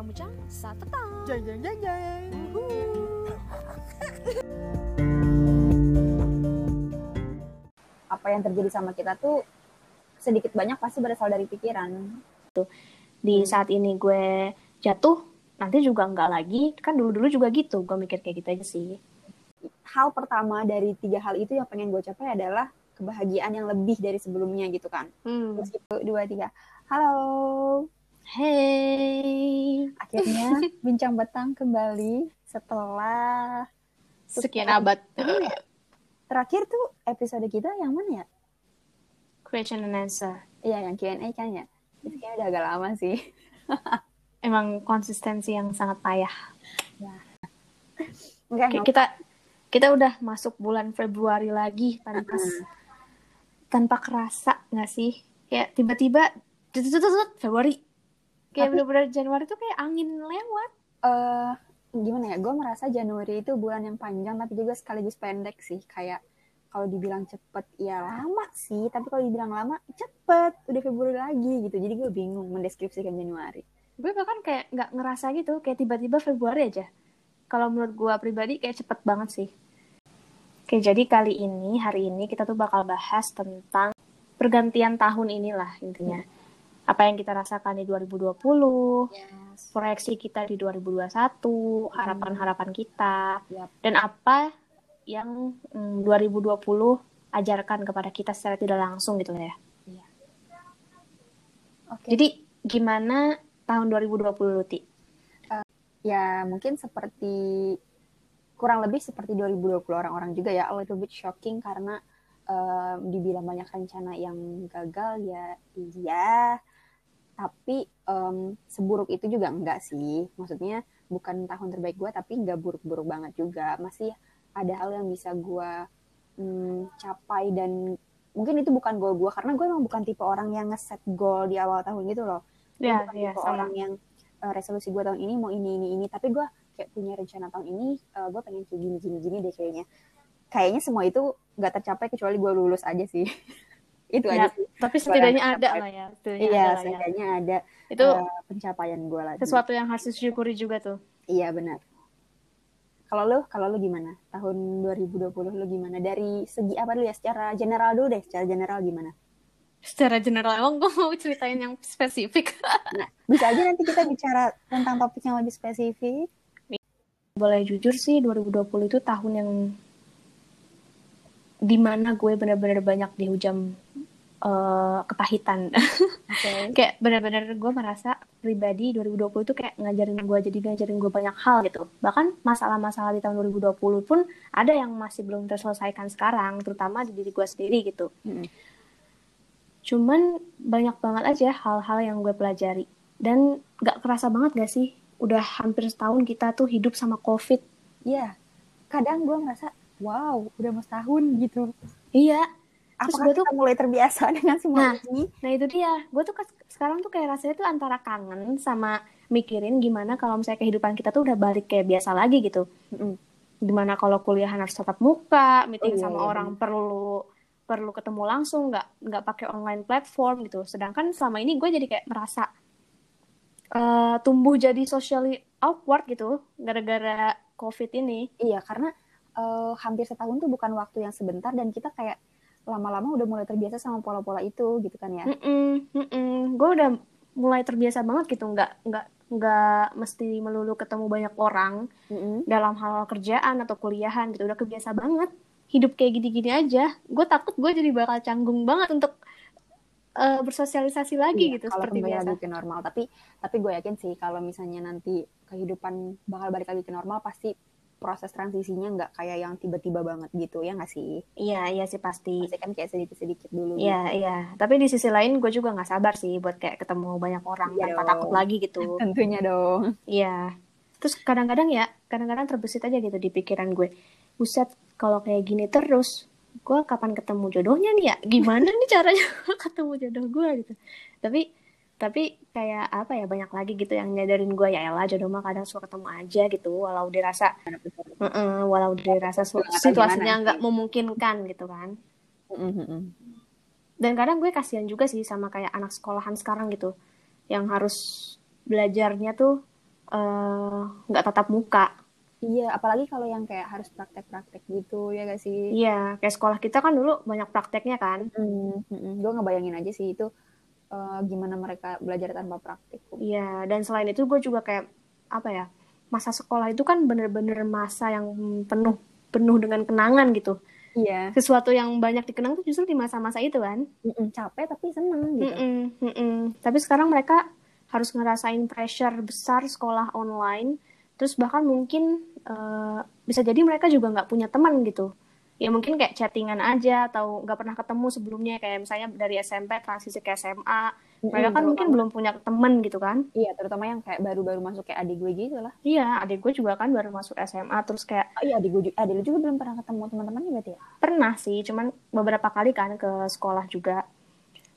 Bucang-bucang, satetang. Jeng jeng jeng jeng. apa yang terjadi sama kita tuh sedikit banyak pasti berasal dari pikiran. di Hmm. saat ini gue jatuh nanti juga enggak lagi kan dulu dulu juga gitu gue mikir kayak gitu aja sih Hal pertama dari tiga hal itu yang pengen gue capai adalah kebahagiaan yang lebih dari sebelumnya gitu kan. hmm. Terus gitu, dua, tiga. Halo, hey. Akhirnya bincang betang kembali setelah sekian abad. terakhir tuh episode kita yang mana ya? question and answer. Iya, yang Q&A kan ya. Itu kayaknya udah agak lama sih. emang konsistensi yang sangat payah. Enggak, Kayak kita kita udah masuk bulan Februari lagi tanpa tanpa kerasa nggak sih? Kayak tiba-tiba Februari kayak Tapi- bener-bener Januari tuh kayak angin lewat eh gimana ya? Gue merasa Januari itu bulan yang panjang tapi juga sekaligus pendek sih. Kayak kalau dibilang cepet ya lama sih, tapi kalau dibilang lama cepet. Udah Februari lagi gitu. Jadi gue bingung mendeskripsikan Januari. gue bahkan kayak nggak ngerasa gitu kayak tiba-tiba Februari aja kalau menurut gue pribadi kayak cepet banget sih Oke jadi kali ini hari ini kita tuh bakal bahas tentang pergantian tahun inilah intinya apa yang kita rasakan di 2020 Yes. proyeksi kita di 2021 harapan-harapan kita Yap. dan apa yang mm, 2020 ajarkan kepada kita secara tidak langsung gitu ya Oke. jadi gimana tahun 2020 Luti? ya mungkin seperti kurang lebih seperti 2020 orang-orang juga ya a little bit shocking karena eh, dibilang banyak rencana yang gagal ya iya tapi em, seburuk itu juga enggak sih. Maksudnya bukan tahun terbaik gue tapi enggak buruk-buruk banget juga. Masih ada hal yang bisa gue mm, capai dan mungkin itu bukan goal gue karena gue emang bukan tipe orang yang ngeset goal di awal tahun gitu loh. Gue Ya, bukan ya, tipe sama. orang yang eh, resolusi gue tahun ini mau ini ini ini. Tapi gue kayak punya rencana tahun ini eh, gue pengen kayak gini gini gini deh kayaknya. Kayaknya semua itu nggak tercapai kecuali gue lulus aja sih itu Ya, aja sih tapi setidaknya Barang ada lah ya. setidaknya iya ada ya. setidaknya ada Itu eh, pencapaian gue lagi sesuatu yang harus disyukuri juga tuh. iya benar kalau lu kalau lu gimana tahun 2020 lu gimana dari segi apa dulu ya secara general dulu deh secara general gimana Secara general emang gue mau ceritain yang spesifik. nah bisa aja nanti kita bicara tentang topik yang lebih spesifik Boleh jujur sih 2020 itu tahun yang di mana gue bener-bener banyak dihujam eh, kepahitan. oke kayak bener-bener gue merasa pribadi 2020 itu kayak ngajarin gue jadi ngajarin gue banyak hal gitu. Bahkan masalah-masalah di tahun 2020 pun ada yang masih belum terselesaikan sekarang, terutama di diri gue sendiri gitu. Mm-mm. Cuman banyak banget aja hal-hal yang gue pelajari. Dan gak kerasa banget gak sih? Udah hampir setahun kita tuh hidup sama COVID. Iya, kadang gue merasa, wow, udah mau setahun gitu. Iya. Terus Apakah gue tuh, mulai terbiasa dengan semua Nah. ini? nah itu dia. Gue tuh sekarang tuh kayak rasanya tuh antara kangen sama mikirin gimana kalau misalnya kehidupan kita tuh udah balik kayak biasa lagi gitu. Mm-mm. Gimana kalau kuliahan harus tatap muka, meeting Oh, sama iya, orang perlu perlu ketemu langsung, nggak nggak pakai online platform gitu. Sedangkan selama ini gue jadi kayak merasa eh, tumbuh jadi socially awkward gitu gara-gara COVID ini. Iya, karena eh, hampir setahun tuh bukan waktu yang sebentar dan kita kayak lama-lama udah mulai terbiasa sama pola-pola itu gitu kan ya. Mm-mm. Gue udah mulai terbiasa banget gitu, nggak nggak nggak mesti melulu ketemu banyak orang Mm-mm. dalam hal kerjaan atau kuliahan gitu, udah kebiasa banget hidup kayak gini-gini aja. Gue takut gue jadi bakal canggung banget untuk eh, bersosialisasi lagi Iya, gitu kalau seperti biasa. lagi ke normal. Tapi tapi gue yakin sih kalau misalnya nanti kehidupan bakal balik lagi ke normal pasti proses transisinya nggak kayak yang tiba-tiba banget gitu ya nggak sih? Iya iya sih pasti. Pasti kan kayak sedikit-sedikit dulu. gitu. Iya iya. Tapi di sisi lain gue juga nggak sabar sih buat kayak ketemu banyak orang Iya tanpa dong. takut lagi gitu. Tentunya dong. Iya. Terus kadang-kadang ya, kadang-kadang terbesit aja gitu di pikiran gue. Buset, kalau kayak gini terus, gue kapan ketemu jodohnya nih ya? Gimana nih caranya ketemu jodoh gue gitu. Tapi tapi kayak apa ya banyak lagi gitu yang nyadarin gue ya elah jodoh mah kadang suka ketemu aja gitu walau dirasa Heeh, walau dirasa situasinya nggak memungkinkan gitu kan dan kadang gue kasihan juga sih sama kayak anak sekolahan sekarang gitu yang harus belajarnya tuh eh, nggak tatap muka. Iya, apalagi kalau yang kayak harus praktek-praktek gitu ya gak sih? Iya, kayak sekolah kita kan dulu banyak prakteknya kan. Hmm, gue ngebayangin aja sih itu eh, gimana mereka belajar tanpa praktik. Iya, dan selain itu gue juga kayak apa ya? Masa sekolah itu kan bener-bener masa yang penuh penuh dengan kenangan gitu. Iya, Sesuatu yang banyak dikenang tuh justru di masa-masa itu kan. Mm-mm, capek tapi seneng gitu. Mm-mm, mm-mm. Tapi sekarang mereka harus ngerasain pressure besar sekolah online. Terus bahkan mungkin eh, bisa jadi mereka juga nggak punya teman gitu. Ya mungkin kayak chattingan aja atau nggak pernah ketemu sebelumnya kayak misalnya dari SMP transisi ke SMA. Mereka Mm-mm, kan mungkin belum punya teman gitu kan. Iya, terutama yang kayak baru-baru masuk kayak adik gue gitu lah. Iya, adik gue juga kan baru masuk SMA terus kayak Oh iya, adik gue juga, adik lu juga belum pernah ketemu teman-temannya berarti ya? pernah sih, cuman beberapa kali kan ke sekolah juga.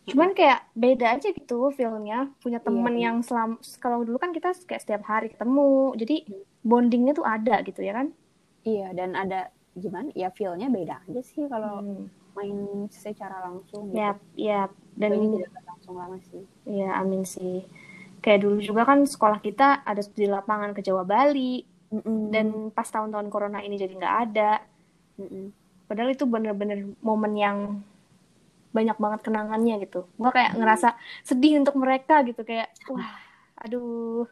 Cuman kayak beda aja gitu feelnya punya temen Iya, iya. yang selam kalau dulu kan kita kayak setiap hari ketemu, jadi bondingnya tuh ada gitu ya kan? Iya, dan ada gimana? Ya feel-nya beda aja sih kalau Hmm. main secara langsung gitu. Ya, ya Dan ini tidak berlangsung lama sih. ya amin sih. Kayak dulu juga kan sekolah kita ada di lapangan ke Jawa Bali Mm-mm. dan pas tahun-tahun corona ini jadi nggak ada. Mm-mm. Padahal itu bener-bener momen yang banyak banget kenangannya gitu. Gue kayak ngerasa sedih untuk mereka gitu kayak wah, aduh.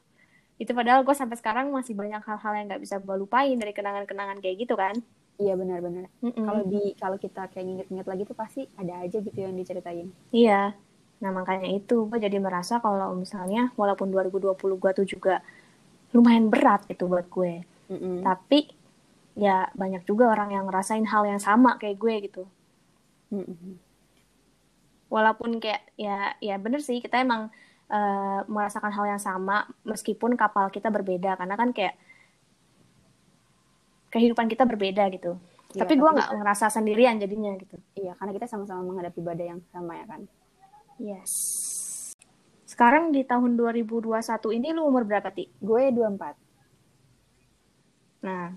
Itu padahal gue sampai sekarang masih banyak hal-hal yang nggak bisa gue lupain dari kenangan-kenangan kayak gitu kan. Iya benar-benar. Mm-mm. Kalau di kalau kita kayak nginget-nginget lagi tuh pasti ada aja gitu yang diceritain. Iya. Nah makanya itu gue jadi merasa kalau misalnya walaupun 2020 gue tuh juga lumayan berat gitu buat gue. Mm-mm. Tapi ya banyak juga orang yang ngerasain hal yang sama kayak gue gitu. Mm-mm. walaupun kayak ya ya bener sih kita emang eh, merasakan hal yang sama meskipun kapal kita berbeda karena kan kayak kehidupan kita berbeda gitu Iya, tapi gue nggak ngerasa sendirian jadinya gitu Iya, karena kita sama-sama menghadapi badai yang sama ya kan. yes sekarang di tahun 2021 ini lu umur berapa ti Gue 24. nah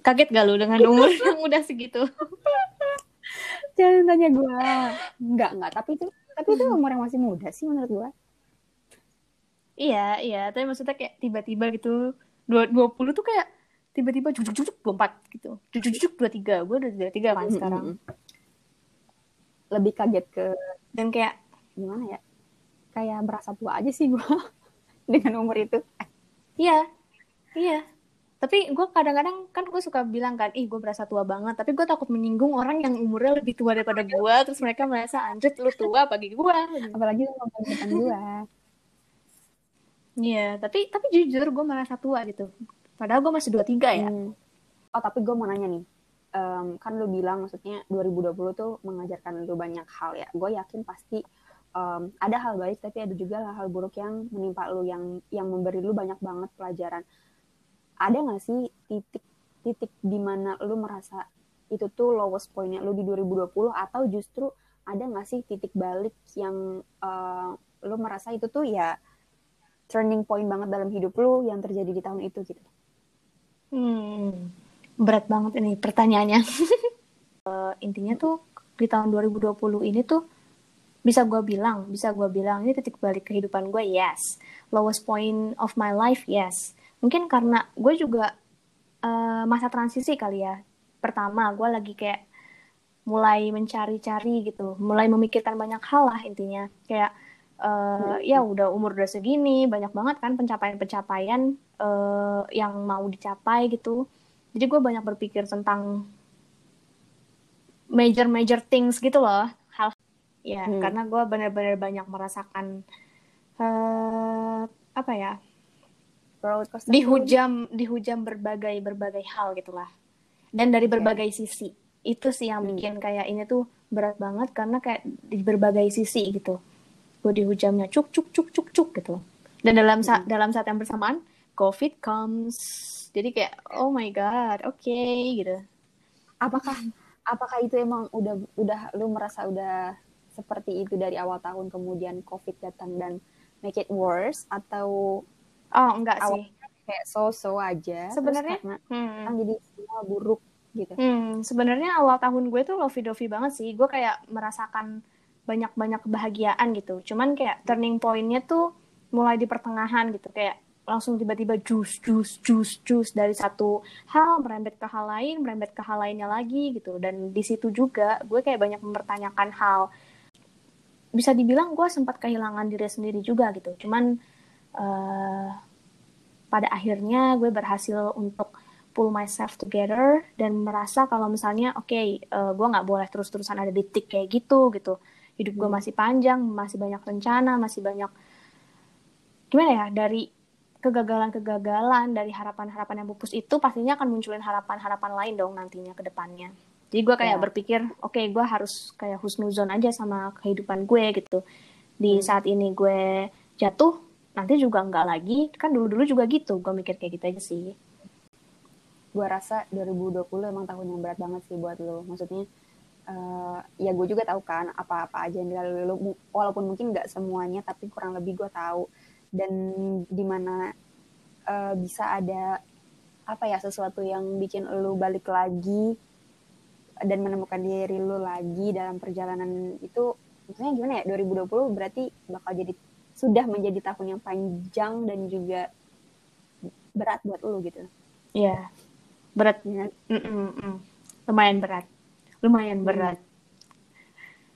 kaget gak lu dengan umur yang udah segitu Jangan tanya gue. Enggak, enggak. Tapi itu tapi itu umur yang masih muda sih menurut gue. iya iya tapi maksudnya kayak tiba-tiba gitu dua 20 tuh kayak tiba-tiba cucuk cucuk 24 gitu cucuk cucuk 23 gue udah 23 kan sekarang. Lebih kaget ke dan kayak gimana ya? Kayak berasa tua aja sih gue dengan umur itu. Iya, iya. Tapi gue kadang-kadang kan gue suka bilang kan, ih gue berasa tua banget. Tapi gue takut menyinggung orang yang umurnya lebih tua daripada gue. Terus mereka merasa, anjir lu tua bagi gue. Apalagi sama depan gue. Iya, tapi tapi jujur gue merasa tua gitu. Padahal gue masih 23 ya. Hmm. Oh tapi gue mau nanya nih, Em, kan lu bilang maksudnya 2020 tuh mengajarkan lu banyak hal ya. Gue yakin pasti em, ada hal baik tapi ada juga hal buruk yang menimpa lu yang yang memberi lu banyak banget pelajaran. Ada nggak sih titik titik di mana lu merasa itu tuh lowest pointnya lu di 2020 atau justru ada nggak sih titik balik yang eh, lu merasa itu tuh ya turning point banget dalam hidup lu yang terjadi di tahun itu gitu? Hmm, berat banget ini pertanyaannya. Eh, intinya tuh di tahun 2020 ini tuh bisa gue bilang, bisa gue bilang ini titik balik kehidupan gue, yes. Lowest point of my life, yes. Mungkin karena gue juga eh, masa transisi kali ya. Pertama, gue lagi kayak mulai mencari-cari gitu, mulai memikirkan banyak hal lah intinya. Kayak eh, ya udah umur udah segini, banyak banget kan pencapaian-pencapaian eh, yang mau dicapai gitu. Jadi gue banyak berpikir tentang major-major things gitu loh, hal ya Hmm. karena gue benar-benar banyak merasakan eh apa ya dihujam dihujam berbagai berbagai hal gitulah dan dari berbagai sisi. Itu sih yang Hmm. bikin kayak ini tuh berat banget karena kayak di berbagai sisi gitu. Gue dihujamnya cuk cuk cuk cuk cuk gitu. Dan dalam saat dalam saat yang bersamaan covid comes jadi kayak oh my god oke gitu apakah apakah itu emang udah udah lu merasa udah seperti itu dari awal tahun kemudian covid datang dan make it worse atau oh enggak Awal- sih kayak so-so aja Sebenarnya- karena hmm. sekarang jadi semua buruk gitu Hmm, sebenarnya awal tahun gue tuh lovey-dovey banget sih. Gue kayak merasakan banyak-banyak kebahagiaan gitu. Cuman kayak turning point-nya tuh mulai di pertengahan gitu. Kayak langsung tiba-tiba jus jus jus jus dari satu hal merembet ke hal lain merembet ke hal lainnya lagi gitu. Dan di situ juga gue kayak banyak mempertanyakan hal. Bisa dibilang gue sempat kehilangan diri sendiri juga gitu. Cuman uh, pada akhirnya gue berhasil untuk pull myself together dan merasa kalau misalnya oke okay, uh, gue nggak boleh terus-terusan ada di titik kayak gitu gitu. Hidup gue masih panjang masih banyak rencana masih banyak gimana ya dari kegagalan-kegagalan dari harapan-harapan yang pupus itu pastinya akan munculin harapan-harapan lain dong nantinya ke depannya. Jadi gue kayak yeah. berpikir, oke okay, gue harus kayak husnuzon aja sama kehidupan gue gitu. Di hmm. saat ini gue jatuh, nanti juga enggak lagi. Kan dulu-dulu juga gitu, gue mikir kayak gitu aja sih. Gue rasa 2020 emang tahun yang berat banget sih buat lo. Maksudnya, uh, ya gue juga tahu kan apa-apa aja yang dilalui lo. Walaupun mungkin nggak semuanya, tapi kurang lebih gue tahu dan di mana uh, bisa ada apa ya sesuatu yang bikin lu balik lagi dan menemukan diri lu lagi dalam perjalanan itu maksudnya gimana ya 2020 berarti bakal jadi sudah menjadi tahun yang panjang dan juga berat buat lu gitu. Iya. Berat. Mm -mm lumayan berat. Lumayan berat. Hmm.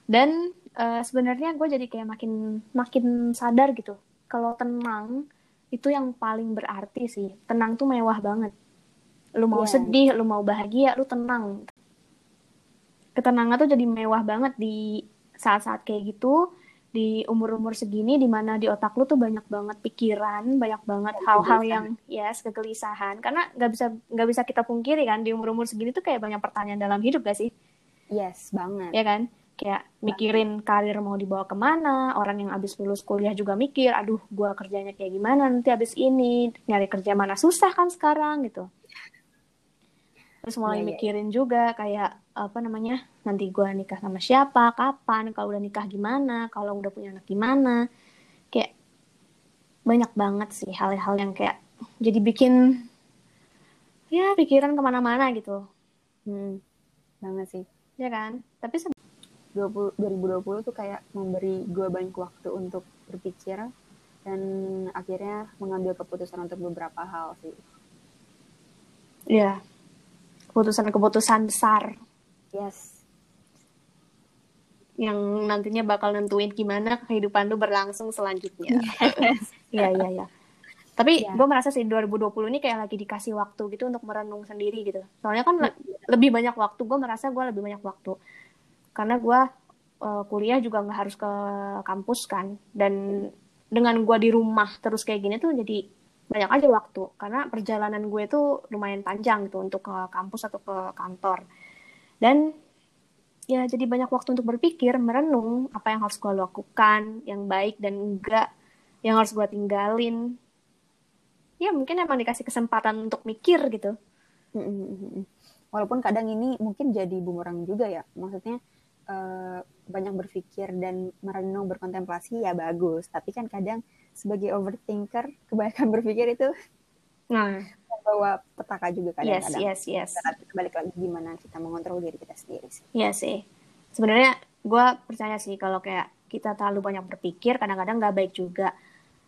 dan uh, sebenarnya gue jadi kayak makin makin sadar gitu kalau tenang itu yang paling berarti sih. Tenang tuh mewah banget. Lu mau yeah. sedih, lu mau bahagia, lu tenang. Ketenangan tuh jadi mewah banget di saat-saat kayak gitu, di umur-umur segini di mana di otak lu tuh banyak banget pikiran, banyak banget hal-hal yang yes kegelisahan. Karena nggak bisa nggak bisa kita pungkiri kan di umur-umur segini tuh kayak banyak pertanyaan dalam hidup gak sih? Yes, banget. Ya kan? Kayak mikirin karir mau dibawa ke mana orang yang abis lulus kuliah juga mikir aduh gue kerjanya kayak gimana nanti abis ini? Nyari kerja mana susah kan sekarang gitu. Terus mulai ya, ya. mikirin juga kayak apa namanya nanti gue nikah sama siapa kapan kalau udah nikah gimana kalau udah punya anak gimana. Kayak banyak banget sih hal-hal yang kayak jadi bikin ya pikiran ke mana-mana gitu. Hmm, banget sih. Ya kan? Tapi 20, 2020 tuh kayak memberi gue banyak waktu untuk berpikir dan akhirnya mengambil keputusan untuk beberapa hal sih. Iya. Keputusan-keputusan besar. Yes. Yang nantinya bakal nentuin gimana kehidupan lu berlangsung selanjutnya. Iya, iya, iya. Tapi ya. gue merasa sih 2020 ini kayak lagi dikasih waktu gitu untuk merenung sendiri gitu. Soalnya kan ya. lebih banyak waktu, gue merasa gue lebih banyak waktu karena gue uh, kuliah juga nggak harus ke kampus kan. Dan dengan gue di rumah terus kayak gini tuh jadi banyak aja waktu. Karena perjalanan gue tuh lumayan panjang gitu untuk ke kampus atau ke kantor. Dan ya jadi banyak waktu untuk berpikir merenung apa yang harus gue lakukan yang baik dan enggak yang harus gue tinggalin. Ya mungkin emang dikasih kesempatan untuk mikir gitu. Walaupun kadang ini mungkin jadi bumerang juga ya. Maksudnya uh, banyak berpikir dan merenung berkontemplasi ya bagus. Tapi kan kadang sebagai overthinker kebanyakan berpikir itu nah. bawa petaka juga kadang-kadang. yes yes. Yes balik lagi gimana kita mengontrol diri kita sendiri sih. Iya sih. Sebenarnya gue percaya sih kalau kayak kita terlalu banyak berpikir kadang-kadang nggak baik juga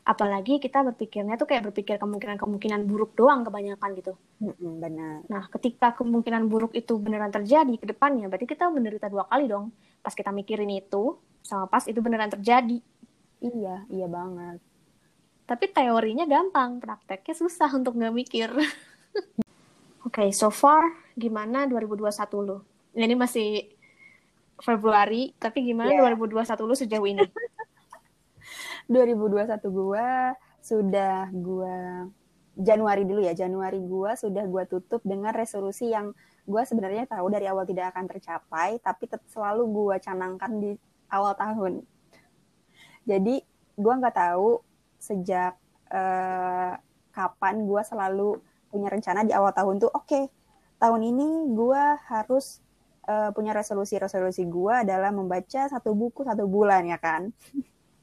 apalagi kita berpikirnya tuh kayak berpikir kemungkinan-kemungkinan buruk doang kebanyakan gitu. Mm-hmm, benar. Nah, ketika kemungkinan buruk itu beneran terjadi ke depannya, berarti kita menderita dua kali dong. Pas kita mikirin itu, sama pas itu beneran terjadi. Iya, iya banget. Tapi teorinya gampang, prakteknya susah untuk nggak mikir. Oke, okay, so far gimana 2021 lu? Ini masih Februari, tapi gimana yeah. 2021 lu sejauh ini? 2021 gue sudah gue Januari dulu ya Januari gue sudah gue tutup dengan resolusi yang gue sebenarnya tahu dari awal tidak akan tercapai tapi selalu gue canangkan di awal tahun. Jadi gue nggak tahu sejak uh, kapan gue selalu punya rencana di awal tahun tuh oke okay, tahun ini gue harus uh, punya resolusi resolusi gue adalah membaca satu buku satu bulan ya kan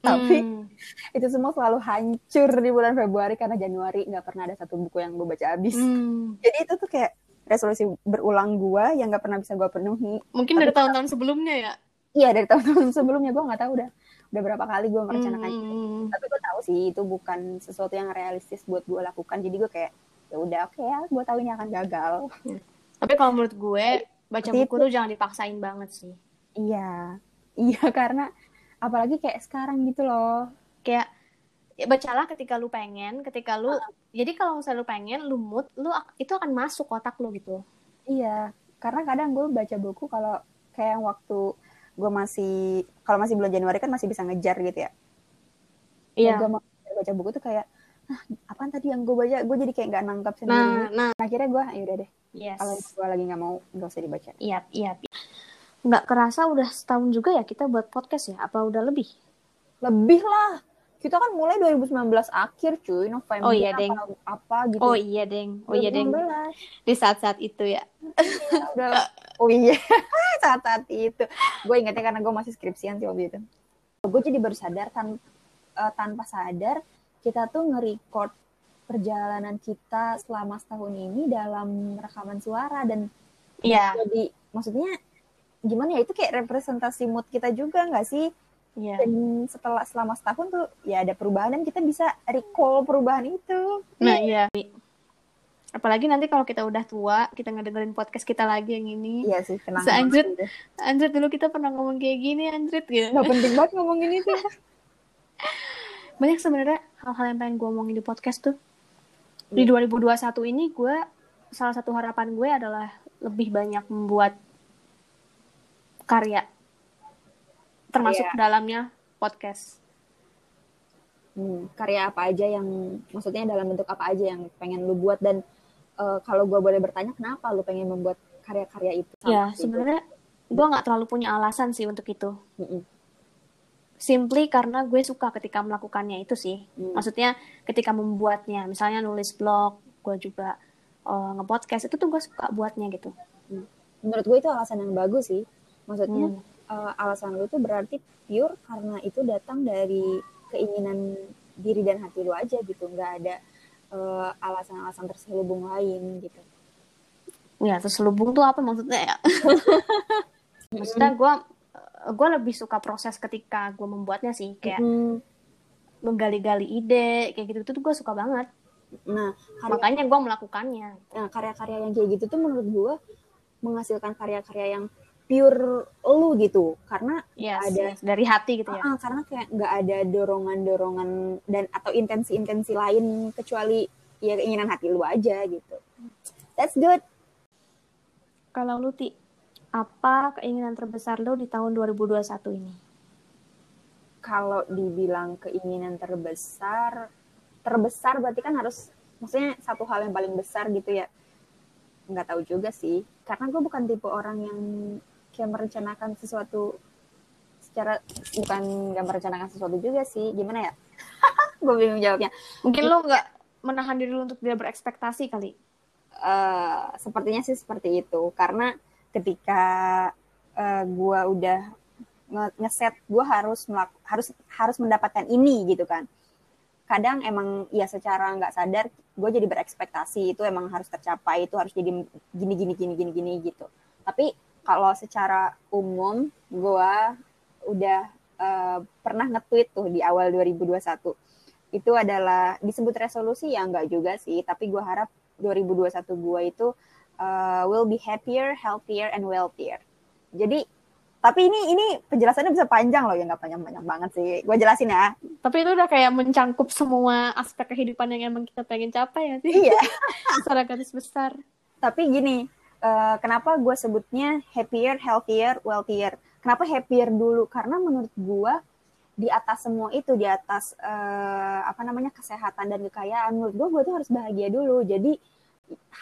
tapi hmm. itu semua selalu hancur di bulan Februari karena Januari nggak pernah ada satu buku yang gue baca habis hmm. jadi itu tuh kayak resolusi berulang gue yang nggak pernah bisa gue penuhi mungkin dari tahun-tahun sebelumnya ya iya dari tahun-tahun sebelumnya gue nggak tahu dah udah berapa kali gue merencanakan Hmm, itu hmm, hmm. tapi gue tahu sih itu bukan sesuatu yang realistis buat gue lakukan jadi gue kayak ya udah oke ya gue tahu ini akan gagal Tapi kalau menurut gue baca Seperti buku tuh jangan dipaksain banget sih. iya iya karena apalagi kayak sekarang gitu loh Kayak ya bacalah ketika lu pengen, ketika lu jadi kalau misalnya lu pengen, lu mood, lu itu akan masuk otak lu gitu. iya karena kadang gue baca buku kalau kayak waktu gue masih kalau masih bulan Januari kan masih bisa ngejar gitu ya Iya. gue mau baca buku tuh kayak ah apaan tadi yang gue baca gue jadi kayak nggak nangkap sendiri Nah, nah, Nah, akhirnya gue ya udah deh yes. kalau gue lagi nggak mau nggak usah dibaca Iya, iya. Nggak kerasa udah setahun juga ya kita buat podcast ya? Apa udah lebih? lebih lah kita kan mulai 2019 akhir cuy November Oh iya, apa, Deng. apa gitu Oh iya, Deng. Oh iya, Deng. 2019. Di saat-saat itu ya. Ya udah oh iya saat-saat itu gue ingetnya karena gue masih skripsian sih waktu itu gue jadi baru sadar tan eh, tanpa sadar kita tuh nge-record perjalanan kita selama setahun ini dalam rekaman suara dan Iya. jadi maksudnya gimana ya itu kayak representasi mood kita juga nggak sih Iya. dan setelah selama setahun tuh ya ada perubahan dan kita bisa recall perubahan itu Nah, iya. Apalagi nanti kalau kita udah tua, kita ngedengerin podcast kita lagi yang ini. iya sih banget udah. Anjrit dulu kita pernah ngomong kayak gini, anjrit gitu. nggak penting banget ngomongin itu Banyak sebenarnya hal-hal yang pengen gue omongin di podcast tuh. Di 2021 ini gue salah satu harapan gue adalah lebih banyak membuat karya. Termasuk Karya. dalamnya podcast. Hmm, karya apa aja yang maksudnya dalam bentuk apa aja yang pengen lu buat dan eh, kalau gue boleh bertanya kenapa lu pengen membuat karya-karya itu Ya, sebenarnya gue nggak terlalu punya alasan sih untuk itu. Mm-mm. Simply karena gue suka ketika melakukannya itu sih. Hmm. Maksudnya ketika membuatnya, misalnya nulis blog, gue juga eh, nge-podcast, itu tuh gue suka buatnya gitu. menurut gue itu alasan yang bagus sih maksudnya Hmm. eh, alasan lu itu berarti pure karena itu datang dari keinginan diri dan hati lu aja gitu. Nggak ada eh, alasan-alasan terselubung lain gitu. Ya, terselubung tuh apa maksudnya ya? maksudnya gue gue lebih suka proses ketika gue membuatnya sih. Kayak Hmm, menggali-gali ide kayak gitu tuh gue suka banget. Nah karya makanya gue melakukannya. Nah, karya-karya yang kayak gitu tuh menurut gue menghasilkan karya-karya yang pure lu gitu. Karena ya Ada. dari hati gitu ya ah, karena kayak nggak ada dorongan-dorongan dan atau intensi-intensi lain kecuali ya keinginan hati lu aja gitu. That's good. kalau lu ti apa keinginan terbesar lo di tahun 2021 ini Kalau dibilang keinginan terbesar, terbesar berarti kan harus maksudnya satu hal yang paling besar gitu ya. Nggak tahu juga sih. Karena gue bukan tipe orang yang kayak merencanakan sesuatu secara bukan nggak merencanakan sesuatu juga sih. Gimana ya? gue bingung jawabnya. mungkin lo nggak menahan diri lo untuk tidak berekspektasi kali eh sepertinya sih seperti itu karena ketika eh, gua udah nge- ngeset gue harus melak- harus harus mendapatkan ini gitu kan kadang emang ya secara nggak sadar gue jadi berekspektasi itu emang harus tercapai itu harus jadi gini gini gini gini gini gitu tapi kalau secara umum gue udah eh, pernah nge-tweet tuh di awal 2021 itu adalah disebut resolusi ya enggak juga sih tapi gue harap 2021 gue itu uh, will be happier, healthier, and wealthier. Jadi tapi ini ini penjelasannya bisa panjang loh ya nggak panjang-panjang banget sih. Gue jelasin ya. tapi itu udah kayak mencangkup semua aspek kehidupan yang emang kita pengen capai ya sih Iya. secara garis besar Tapi gini, uh, kenapa gue sebutnya happier, healthier, wealthier? Kenapa happier dulu? Karena menurut gue di atas semua itu, di atas uh, apa namanya kesehatan dan kekayaan, menurut gue gue tuh harus bahagia dulu. Jadi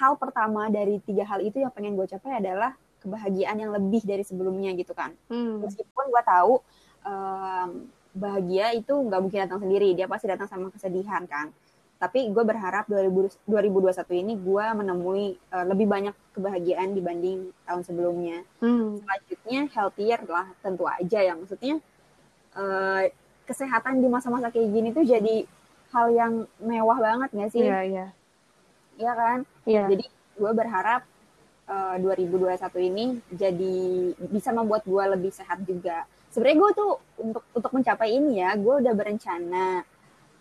hal pertama dari tiga hal itu yang pengen gue capai adalah kebahagiaan yang lebih dari sebelumnya gitu kan. hmm. Meskipun gue tahu um, bahagia itu nggak mungkin datang sendiri, dia pasti datang sama kesedihan kan. Tapi gue berharap 2000 2021 ini gue menemui uh, lebih banyak kebahagiaan dibanding tahun sebelumnya. Hmm. Selanjutnya healthier lah tentu aja ya maksudnya uh, kesehatan di masa-masa kayak gini tuh jadi hal yang mewah banget gak sih? iya iya Iya kan? iya Jadi gue berharap uh, 2021 ini jadi bisa membuat gue lebih sehat juga. sebenarnya gue tuh untuk untuk mencapai ini ya gue udah berencana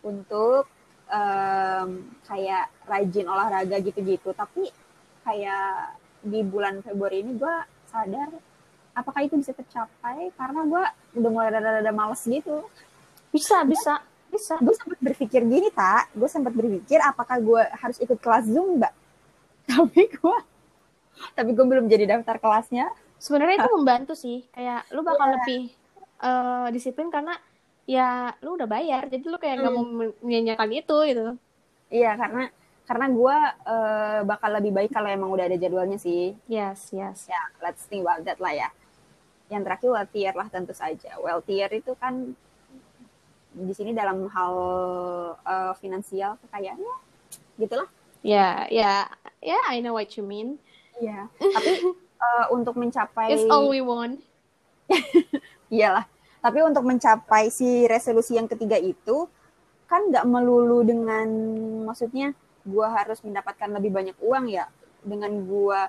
untuk um, kayak rajin olahraga gitu-gitu. Tapi kayak di bulan Februari ini gue sadar apakah itu bisa tercapai? Karena gue udah mulai rada-rada males gitu. Bisa bisa bisa. Gue sempat berpikir gini tak gue sempat berpikir apakah gue harus ikut kelas zumba. Tapi gue tapi gue belum jadi daftar kelasnya. Sebenarnya itu membantu sih. Kayak lu bakal yeah. lebih uh, disiplin karena ya lu udah bayar jadi lu kayak nggak hmm. mau menyanyikan itu gitu. Iya karena karena gue uh, bakal lebih baik kalau emang udah ada jadwalnya sih. Yes yes. Ya yeah, let's think about that lah ya. Yang terakhir wealthier lah tentu saja. Wealthier itu kan di sini dalam hal uh, finansial kekayaannya gitulah. Ya ya ya I know what you mean. Ya yeah. tapi uh, untuk mencapai it's all we want. Iyalah tapi untuk mencapai si resolusi yang ketiga itu kan nggak melulu dengan maksudnya gue harus mendapatkan lebih banyak uang ya dengan gue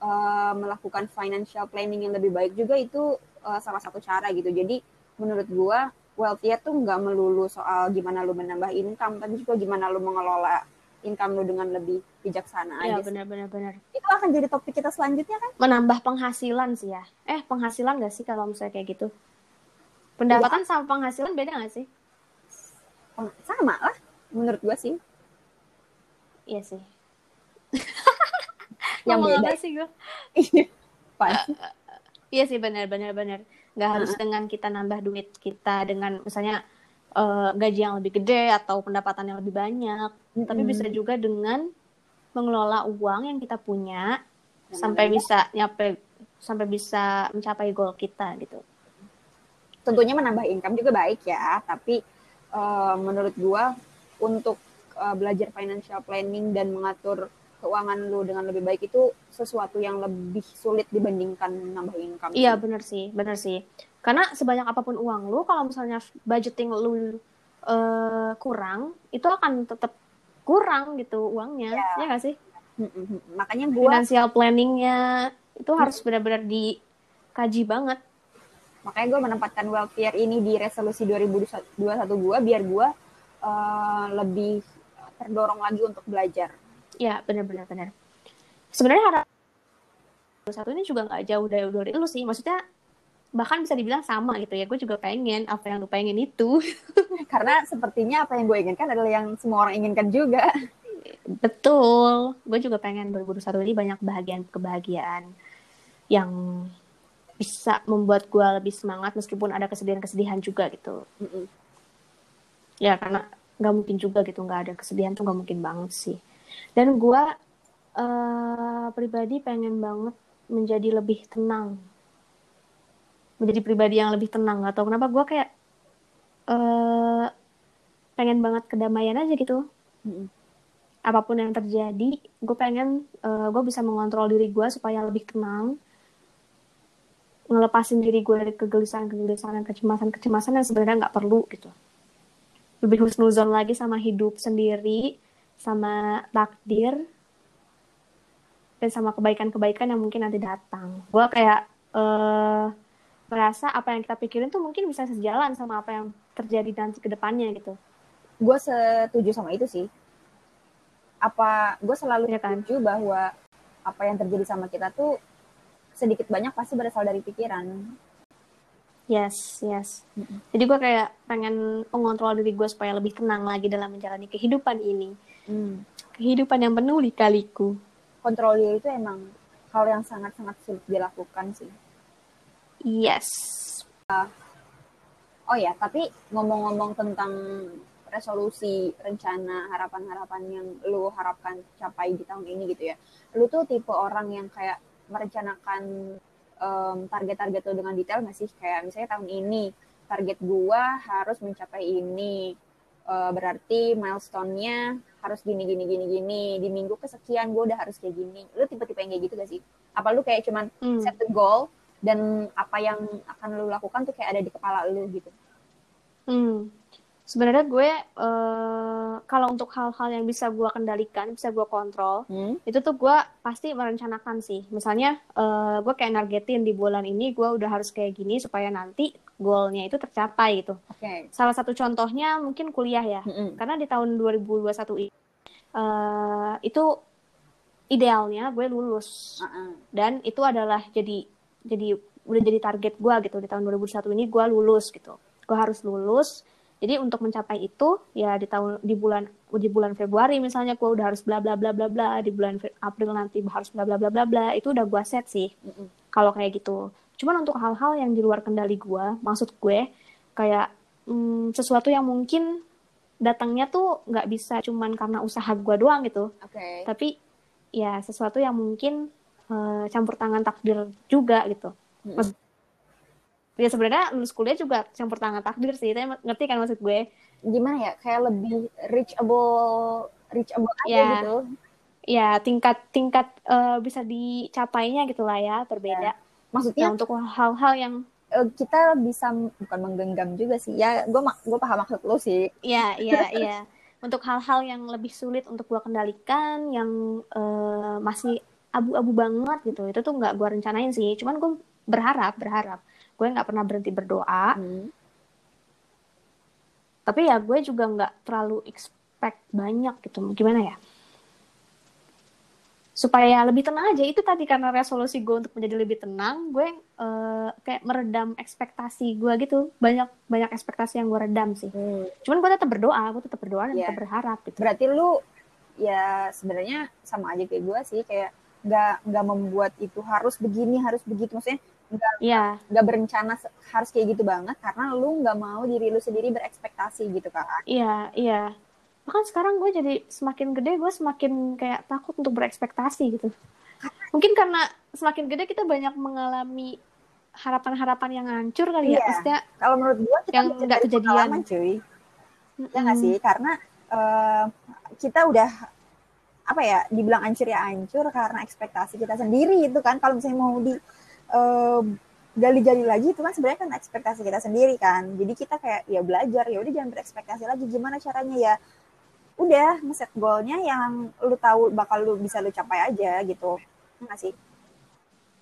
uh, melakukan financial planning yang lebih baik juga itu uh, salah satu cara gitu jadi menurut gue wealthier tuh nggak melulu soal gimana lu menambah income tapi juga gimana lu mengelola income lu dengan lebih bijaksana ya, aja. benar benar benar. Itu akan jadi topik kita selanjutnya kan? Menambah penghasilan sih ya. Eh, penghasilan gak sih kalau misalnya kayak gitu? Pendapatan ya. sama penghasilan beda gak sih? Sama lah, menurut gua sih. Iya sih. yang beda sih gua. uh, iya sih benar benar. Gak uh harus dengan kita nambah duit kita dengan misalnya uh, gaji yang lebih gede atau pendapatan yang lebih banyak, mm -hmm. tapi bisa juga dengan mengelola uang yang kita punya sampai bisa nyampe sampai bisa mencapai goal kita gitu tentunya menambah income juga baik ya tapi uh, menurut gua untuk uh, belajar financial planning dan mengatur keuangan lu dengan lebih baik itu sesuatu yang lebih sulit dibandingkan nambah income. Iya benar sih, benar sih. Karena sebanyak apa pun uang lu, kalau misalnya budgeting lu uh, kurang, itu akan tetap kurang gitu uangnya, ya, ya gak sih? Makanya gua financial planningnya itu harus benar-benar dikaji banget makanya gue menempatkan wealthier ini di resolusi 2021 gue biar gue uh, lebih terdorong lagi untuk belajar. Ya benar-benar benar sebenarnya harap satu ini juga nggak jauh dari dari lu sih. Maksudnya bahkan bisa dibilang sama gitu ya. Gue juga pengen apa yang lu pengen itu. Karena sepertinya apa yang gue inginkan adalah yang semua orang inginkan juga. Betul. Gue juga pengen 2021 ini banyak kebahagiaan kebahagiaan yang bisa membuat gue lebih semangat meskipun ada kesedihan-kesedihan juga gitu. Mm -mm. ya karena nggak mungkin juga gitu nggak ada kesedihan tuh nggak mungkin banget sih. Dan gue uh, pribadi pengen banget menjadi lebih tenang. Menjadi pribadi yang lebih tenang atau kenapa gue kayak uh, pengen banget kedamaian aja gitu. Mm -mm. apa pun yang terjadi gue pengen uh, eh, gue bisa mengontrol diri gue supaya lebih tenang ngelepasin diri gue dari kegelisahan-kegelisahan dan kecemasan-kecemasan yang sebenarnya nggak perlu gitu. Lebih husnuzon lagi sama hidup sendiri, sama takdir, dan sama kebaikan-kebaikan yang mungkin nanti datang. Gue kayak uh, merasa apa yang kita pikirin tuh mungkin bisa sejalan sama apa yang terjadi nanti ke depannya gitu. Gue setuju sama itu sih. Apa gue selalu ya kan? setuju bahwa apa yang terjadi sama kita tuh sedikit banyak pasti berasal dari pikiran. Yes yes. Jadi gue kayak pengen mengontrol diri gue supaya lebih tenang lagi dalam menjalani kehidupan ini. Mm. kehidupan yang penuh lika-liku. Kontrol diri itu emang hal yang sangat-sangat sulit dilakukan sih. Yes. Uh, oh ya tapi ngomong-ngomong tentang resolusi rencana harapan-harapan yang lu harapkan capai di tahun ini gitu ya. Lu tuh tipe orang yang kayak merencanakan um, target-target lo dengan detail nggak sih? Kayak misalnya tahun ini target gua harus mencapai ini. Uh, berarti milestone-nya harus gini gini gini gini di minggu kesekian gue udah harus kayak gini lu tipe-tipe yang kayak gitu gak sih apa lu kayak cuman hmm. set the goal dan apa yang akan lu lakukan tuh kayak ada di kepala lu gitu hmm sebenarnya gue uh, kalau untuk hal-hal yang bisa gue kendalikan bisa gue kontrol hmm? itu tuh gue pasti merencanakan sih misalnya uh, gue kayak nargetin di bulan ini gue udah harus kayak gini supaya nanti goalnya itu tercapai gitu. Oke. Salah satu contohnya mungkin kuliah ya. Mm-mm. Karena di tahun 2021 ini eh, itu idealnya gue lulus Uh-uh. dan itu adalah jadi jadi udah jadi target gue gitu di tahun 2021 ini gue lulus gitu. Gue harus lulus. Jadi untuk mencapai itu ya di tahun di bulan di bulan Februari misalnya gue udah harus bla bla bla bla bla di bulan April nanti harus bla bla bla bla bla itu udah gue set sih Mm-mm. kalau kayak gitu. Cuman untuk hal-hal yang di luar kendali gue, maksud gue kayak mm, sesuatu yang mungkin datangnya tuh nggak bisa cuman karena usaha gue doang gitu, Oke. tapi ya sesuatu yang mungkin eh, campur tangan takdir juga gitu. Mm-mm. Ya sebenarnya lulus kuliah juga campur tangan takdir sih, tapi ngerti kan maksud gue? Gimana ya? Kayak lebih reachable, reachable aja Ya. gitu. Ya tingkat tingkat eh, bisa dicapainya gitulah ya berbeda. Maksudnya Nah untuk hal-hal yang eh, kita bisa bukan menggenggam juga sih. Ya, gue gue paham maksud lo sih. Iya, iya, iya. Untuk hal-hal yang lebih sulit untuk gua kendalikan, yang eh, masih abu-abu banget gitu, itu tuh nggak gua rencanain sih. Cuman gue berharap, berharap. Gue nggak pernah berhenti berdoa, Hmm. tapi ya gue juga nggak terlalu expect banyak gitu. Gimana ya? Supaya lebih tenang aja. Itu tadi karena resolusi gue untuk menjadi lebih tenang, gue eh, kayak meredam ekspektasi gue gitu. Banyak banyak ekspektasi yang gue redam sih. Hmm. Cuman gue tetap berdoa, gue tetap berdoa dan Iya. tetap berharap gitu. Berarti lu ya sebenarnya sama aja kayak gue sih kayak nggak nggak membuat itu harus begini harus begitu maksudnya nggak Iya, nggak berencana harus kayak gitu banget karena lu nggak mau diri lu sendiri berekspektasi gitu kan iya, iya. Bahkan sekarang gue jadi semakin gede, gue semakin kayak takut untuk berekspektasi gitu. Mungkin karena semakin gede kita banyak mengalami harapan-harapan yang hancur kali ya. Iya. Maksudnya, kalau menurut gue kita Yang nggak kejadian. cuy ya nggak mm, sih karena eh, kita udah apa ya dibilang ancur ya ancur karena ekspektasi kita sendiri itu kan kalau misalnya mau di eh, gali-gali lagi itu kan sebenarnya kan ekspektasi kita sendiri kan jadi kita kayak ya belajar ya udah jangan berekspektasi lagi gimana caranya ya udah ngeset goalnya yang lu tahu bakal lu bisa lu capai aja gitu Ya nggak sih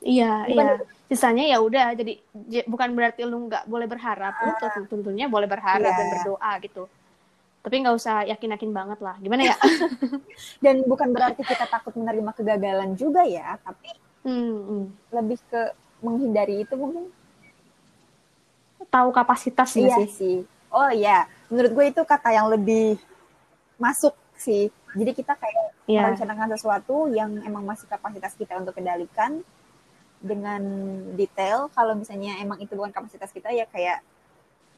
iya, Bukan iya. Sisanya ya udah. Jadi bukan berarti lu nggak boleh berharap. Lu tuh tentunya boleh berharap Iya. dan berdoa gitu. Tapi nggak usah yakin-yakin banget lah. Gimana ya? dan bukan berarti kita takut menerima kegagalan juga ya tapi Hmm, hmm. lebih ke menghindari itu mungkin Tahu kapasitas iya sih? sih oh iya menurut gue itu kata yang lebih masuk sih jadi kita kayak Iya. merencanakan sesuatu yang emang masih kapasitas kita untuk kendalikan dengan detail kalau misalnya emang itu bukan kapasitas kita ya kayak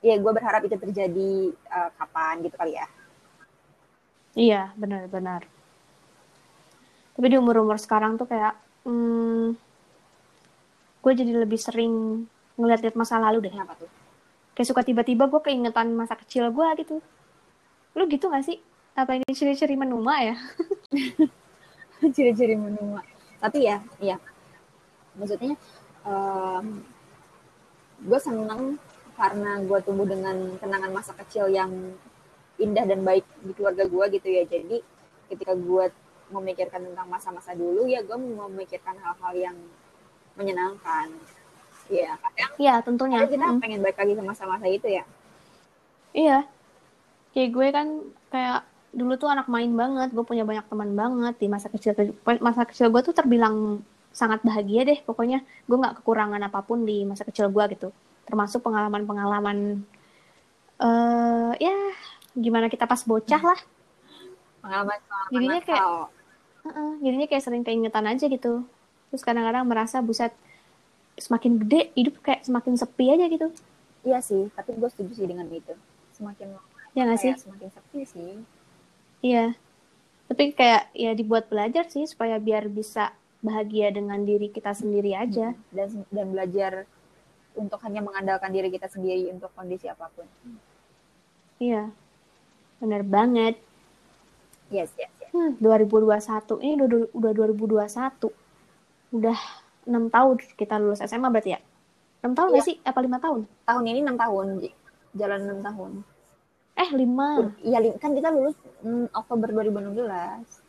ya gue berharap itu terjadi eh, kapan gitu kali ya Iya, benar-benar. Tapi di umur-umur sekarang tuh kayak, hmm, gue jadi lebih sering ngeliat-liat masa lalu deh. kenapa tuh Kayak suka tiba-tiba gue keingetan masa kecil gue gitu. Lu gitu gak sih? Apa ini ciri-ciri menua ya? ciri-ciri menua tapi ya iya maksudnya gue seneng karena gue tumbuh dengan kenangan masa kecil yang indah dan baik di keluarga gue gitu ya jadi ketika gue memikirkan tentang masa-masa dulu ya gue memikirkan hal-hal yang menyenangkan Iya, kadang Iya, tentunya. kadang kita Mm. pengen balik lagi ke masa-masa itu ya. Iya. Kayak gue kan kayak dulu tuh anak main banget. Gue punya banyak teman banget di masa kecil. Masa kecil gue tuh terbilang sangat bahagia deh. Pokoknya gue nggak kekurangan apa pun di masa kecil gue gitu. Termasuk pengalaman-pengalaman eh ya gimana kita pas bocah lah. Pengalaman-pengalaman Jadinya kayak- Heeh, jadinya kayak sering keingetan aja gitu. Terus kadang-kadang merasa buset semakin gede hidup kayak semakin sepi aja gitu. Iya sih, tapi gue setuju sih dengan itu. Semakin lama Ya nggak sih? semakin sepi sih. Iya. Tapi kayak ya dibuat belajar sih supaya biar bisa bahagia dengan diri kita sendiri aja. dan dan belajar untuk hanya mengandalkan diri kita sendiri untuk kondisi apa pun. Iya. Bener banget. Yes, yes. Hmm, 2021. Ini udah udah 2021. Udah 6 tahun kita lulus SMA berarti ya? 6 tahun nggak sih? Apa 5 tahun? Tahun ini enam tahun, jalan enam tahun. Eh, 5. Iya, li- kan kita lulus mm, Oktober 2016.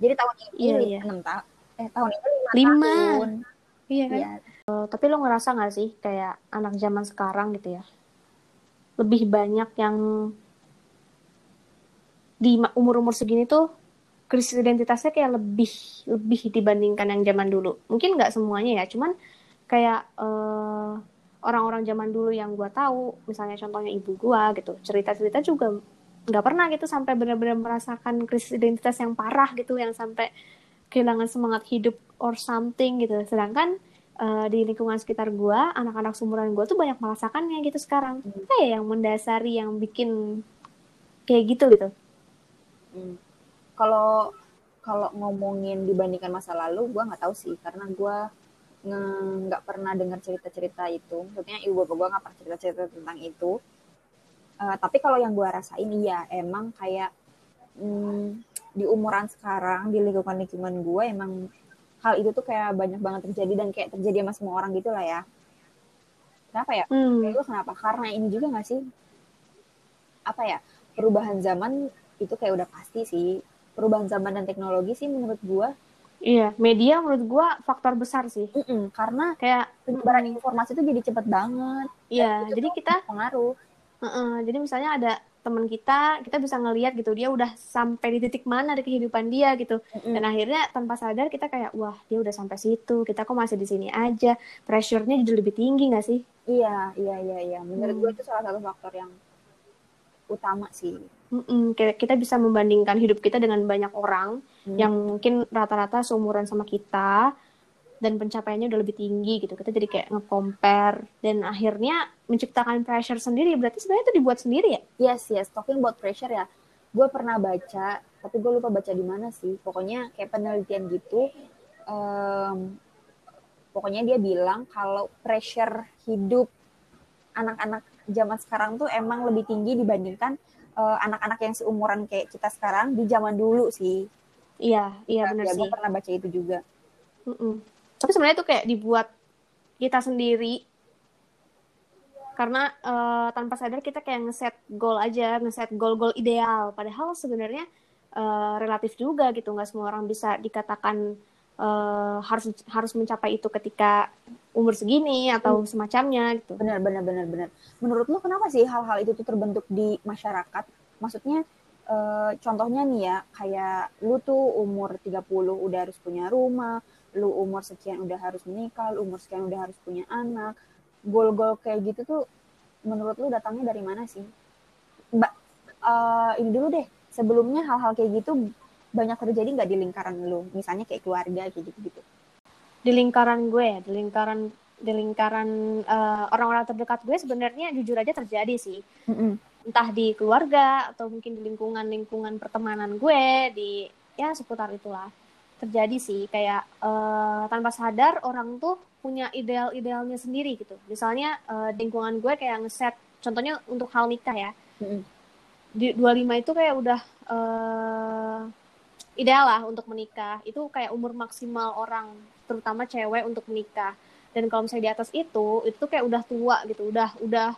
Jadi tahun ini Iya, iya. enam tahun. Eh, tahun ini lima Lima. tahun. Iya kan? Iya. Uh, tapi lo ngerasa gak sih kayak anak zaman sekarang gitu ya lebih banyak yang di umur-umur segini tuh krisis identitasnya kayak lebih lebih dibandingkan yang zaman dulu. Mungkin nggak semuanya ya, cuman kayak uh, orang-orang zaman dulu yang gue tahu, misalnya contohnya ibu gue gitu, cerita-cerita juga nggak pernah gitu sampai benar-benar merasakan krisis identitas yang parah gitu, yang sampai kehilangan semangat hidup or something gitu. Sedangkan uh, di lingkungan sekitar gue, anak-anak sumuran gue tuh banyak merasakannya gitu sekarang. Hmm. Kayak yang mendasari, yang bikin kayak gitu gitu. Hmm. Kalau kalau ngomongin dibandingkan masa lalu, gue nggak tahu sih karena gue nggak pernah dengar cerita-cerita itu. Maksudnya ibu bapak gue nggak pernah cerita-cerita tentang itu. Uh, tapi kalau yang gue rasain iya emang kayak hmm, di umuran sekarang di lingkungan-lingkungan gue emang hal itu tuh kayak banyak banget terjadi dan kayak terjadi sama semua orang gitu lah ya. Kenapa ya? Hmm. Kayak kenapa? Karena ini juga gak sih? Apa ya? Perubahan zaman itu kayak udah pasti sih perubahan zaman dan teknologi sih menurut gua Iya, media menurut gua faktor besar sih. Mm -mm, karena kayak penyebaran informasi itu jadi cepet banget. Iya, jadi kita pengaruh. Uh -uh, jadi misalnya ada teman kita, kita bisa ngelihat gitu dia udah sampai di titik mana di kehidupan dia gitu. Mm -mm. Dan akhirnya tanpa sadar kita kayak wah dia udah sampai situ, kita kok masih di sini aja. Pressure-nya jadi lebih tinggi gak sih? Iya, iya, iya, iya. Menurut hmm. gue itu salah satu faktor yang utama sih. Mm-mm, kita bisa membandingkan hidup kita dengan banyak orang hmm. yang mungkin rata-rata seumuran sama kita dan pencapaiannya udah lebih tinggi gitu. Kita jadi kayak nge-compare dan akhirnya menciptakan pressure sendiri. Berarti sebenarnya itu dibuat sendiri ya? Yes, yes. Talking about pressure ya. Gue pernah baca, tapi gue lupa baca di mana sih. Pokoknya kayak penelitian gitu. Um, pokoknya dia bilang kalau pressure hidup anak-anak zaman sekarang tuh emang lebih tinggi dibandingkan eh, anak-anak yang seumuran kayak kita sekarang di zaman dulu sih. Iya, iya benar ya, sih. Gue pernah baca itu juga. Mm-mm. Tapi sebenarnya itu kayak dibuat kita sendiri karena uh, tanpa sadar kita kayak ngeset goal aja, ngeset goal-goal ideal. Padahal sebenarnya uh, relatif juga gitu, nggak semua orang bisa dikatakan uh, harus harus mencapai itu ketika umur segini atau hmm. semacamnya gitu. Benar benar benar benar. Menurut lo kenapa sih hal-hal itu tuh terbentuk di masyarakat? Maksudnya uh, contohnya nih ya kayak lu tuh umur 30 udah harus punya rumah, lu umur sekian udah harus menikah, lu umur sekian udah harus punya anak. Gol-gol kayak gitu tuh menurut lu datangnya dari mana sih? Mbak uh, ini dulu deh. Sebelumnya hal-hal kayak gitu banyak terjadi nggak di lingkaran lu? Misalnya kayak keluarga kayak gitu gitu di lingkaran gue di lingkaran di lingkaran uh, orang-orang terdekat gue sebenarnya jujur aja terjadi sih. Mm -hmm. entah di keluarga atau mungkin di lingkungan lingkungan pertemanan gue di ya seputar itulah. Terjadi sih kayak uh, tanpa sadar orang tuh punya ideal-idealnya sendiri gitu. Misalnya uh, lingkungan gue kayak ngeset contohnya untuk hal nikah ya. Mm -hmm. di 25 itu kayak udah uh, ideal lah untuk menikah. Itu kayak umur maksimal orang terutama cewek untuk menikah. Dan kalau misalnya di atas itu itu kayak udah tua gitu. Udah udah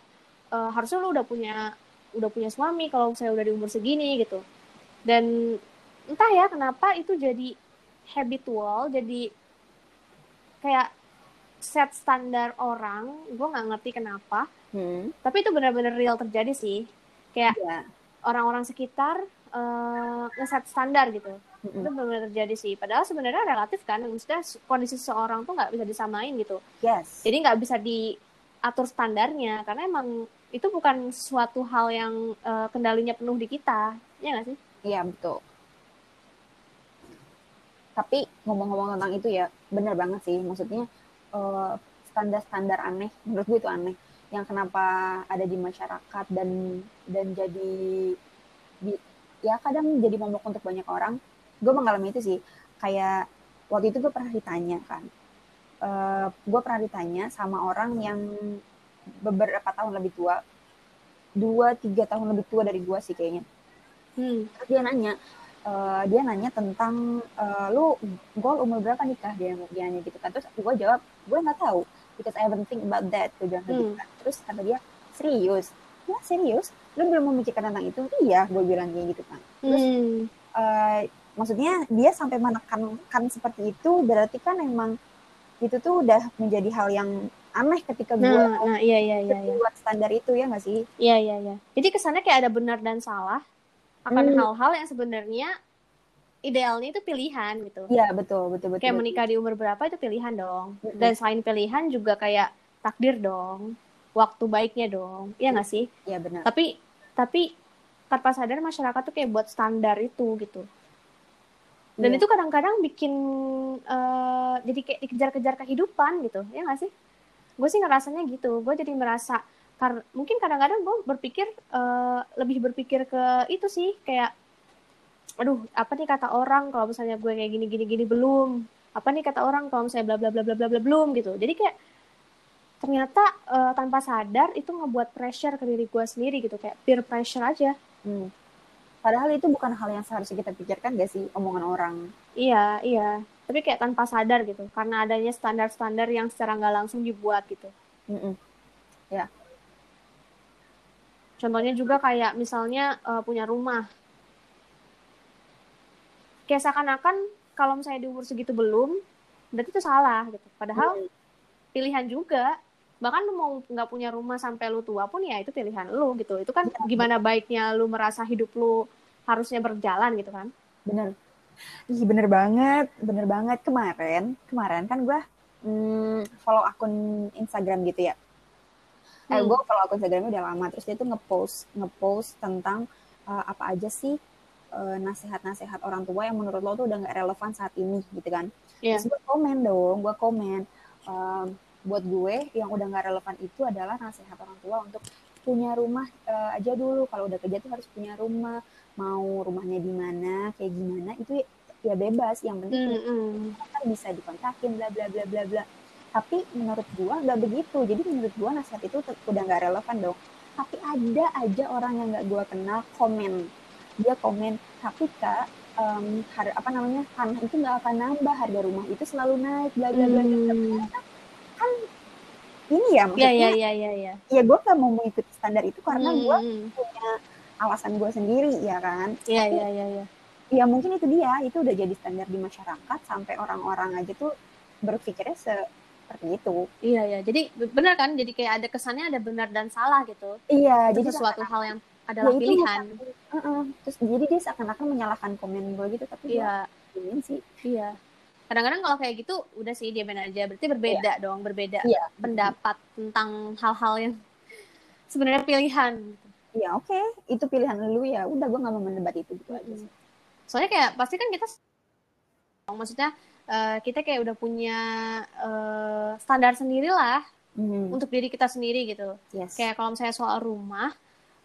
uh, harusnya lu udah punya udah punya suami kalau saya udah di umur segini gitu. Dan entah ya kenapa itu jadi habitual jadi kayak set standar orang. Gue nggak ngerti kenapa. Hmm. tapi itu benar-benar real terjadi sih. Kayak yeah. orang-orang sekitar uh, ngeset standar gitu. Mm-hmm. itu benar-benar terjadi sih. Padahal sebenarnya relatif kan maksudnya kondisi seseorang tuh nggak bisa disamain gitu. Yes. Jadi nggak bisa diatur standarnya karena emang itu bukan suatu hal yang uh, kendalinya penuh di kita. Ya nggak sih? Iya betul. Tapi ngomong-ngomong tentang itu ya benar banget sih. Maksudnya uh, standar-standar aneh menurut gue itu aneh. Yang kenapa ada di masyarakat dan dan jadi di, ya kadang jadi momok untuk banyak orang. Gue mengalami itu sih. Kayak waktu itu gue pernah ditanya kan. Uh, eh, gue pernah ditanya sama orang yang beberapa tahun lebih tua. Dua tiga tahun lebih tua dari gue sih kayaknya. Hmm. dia nanya uh, dia nanya tentang uh, lu gue umur berapa nikah dia dia nanya gitu kan. Terus gue jawab gue nggak tahu because I haven't think about that gue bilang gitu hmm. gitu kan. Terus kata dia serius? Ya serius lu belum memikirkan tentang itu? Iya gue bilang kayak gitu kan terus hmm. uh, maksudnya dia sampai menekankan seperti itu berarti kan emang itu tuh udah menjadi hal yang aneh ketika gue nah, nah iya iya iya iya. buat standar itu ya nggak sih? Iya iya iya. Jadi kesannya kayak ada benar dan salah akan Hmm. hal-hal yang sebenarnya idealnya itu pilihan gitu. Iya betul betul betul kayak betul. menikah di umur berapa itu pilihan dong. Mm-mm. dan selain pilihan juga kayak takdir dong waktu baiknya dong. Iya nggak sih? Iya benar. Tapi tapi tanpa sadar masyarakat tuh kayak buat standar itu gitu. Dan Iya. itu kadang-kadang bikin eh, jadi kayak dikejar-kejar kehidupan gitu ya nggak sih? Gue sih ngerasanya gitu. Gue jadi merasa kar mungkin kadang-kadang gue berpikir eh, lebih berpikir ke itu sih kayak aduh apa nih kata orang kalau misalnya gue kayak gini gini gini belum? Apa nih kata orang kalau misalnya bla bla bla bla bla bla belum? gitu. Jadi kayak ternyata eh, tanpa sadar itu ngebuat pressure ke diri gue sendiri gitu kayak peer pressure aja Hmm. padahal itu bukan hal yang seharusnya kita pikirkan gak sih omongan orang Iya, iya. Tapi kayak tanpa sadar gitu. Karena adanya standar-standar yang secara nggak langsung dibuat gitu. Mm-mm. Contohnya juga kayak misalnya eh, punya rumah. Kayak seakan-akan kalau misalnya di umur segitu belum, berarti itu salah gitu. Padahal pilihan juga. Bahkan lu mau nggak punya rumah sampai lu tua pun ya itu pilihan lu gitu. Itu kan gimana baiknya lu merasa hidup lu harusnya berjalan gitu kan. bener ih bener banget bener banget kemarin kemarin kan gue hmm, follow akun Instagram gitu ya eh Hmm. gue follow akun Instagramnya udah lama terus dia tuh ngepost ngepost tentang uh, apa aja sih uh, nasihat-nasihat orang tua yang menurut lo tuh udah nggak relevan saat ini gitu kan Iya. terus gue komen dong gue komen um, buat gue yang udah nggak relevan itu adalah nasihat orang tua untuk punya rumah uh, aja dulu. Kalau udah kerja tuh harus punya rumah. Mau rumahnya di mana kayak gimana itu ya bebas. Yang penting Mm-mm. kan bisa dikontrakin bla bla bla bla bla. Tapi menurut gua nggak begitu. Jadi menurut gua nasihat itu udah nggak relevan dong. Tapi ada aja orang yang nggak gua kenal komen. Dia komen tapi kak em, har- apa namanya tanah itu nggak akan nambah harga rumah itu selalu naik bla bla bla bla, bla. Hmm. ini ya Iya, maksudnya iya, iya, iya, iya. ya gua nggak mau mengikuti standar itu karena gua Hmm. punya alasan gua sendiri ya kan Iya, Tapi iya, iya, iya. ya mungkin itu dia itu udah jadi standar di masyarakat sampai orang-orang aja tuh berpikirnya seperti itu Iya ya, jadi benar kan? Jadi kayak ada kesannya ada benar dan salah gitu. iya Itu jadi sesuatu hal yang ya adalah itu pilihan. bukan- Heeh. terus jadi dia seakan-akan menyalahkan komen gue gitu tapi Iya, gue ingin sih iya. Kadang-kadang kalau kayak gitu udah sih diamin aja. Berarti berbeda dong, berbeda iya. pendapat tentang hal-hal yang sebenarnya pilihan. iya oke. Itu pilihan lu ya. Udah gue nggak mau mendebat itu gitu aja sih. Soalnya kayak pasti kan kita maksudnya eh, kita kayak udah punya eh, standar sendiri lah Hmm, untuk diri kita sendiri gitu. yes. Kayak kalau misalnya soal rumah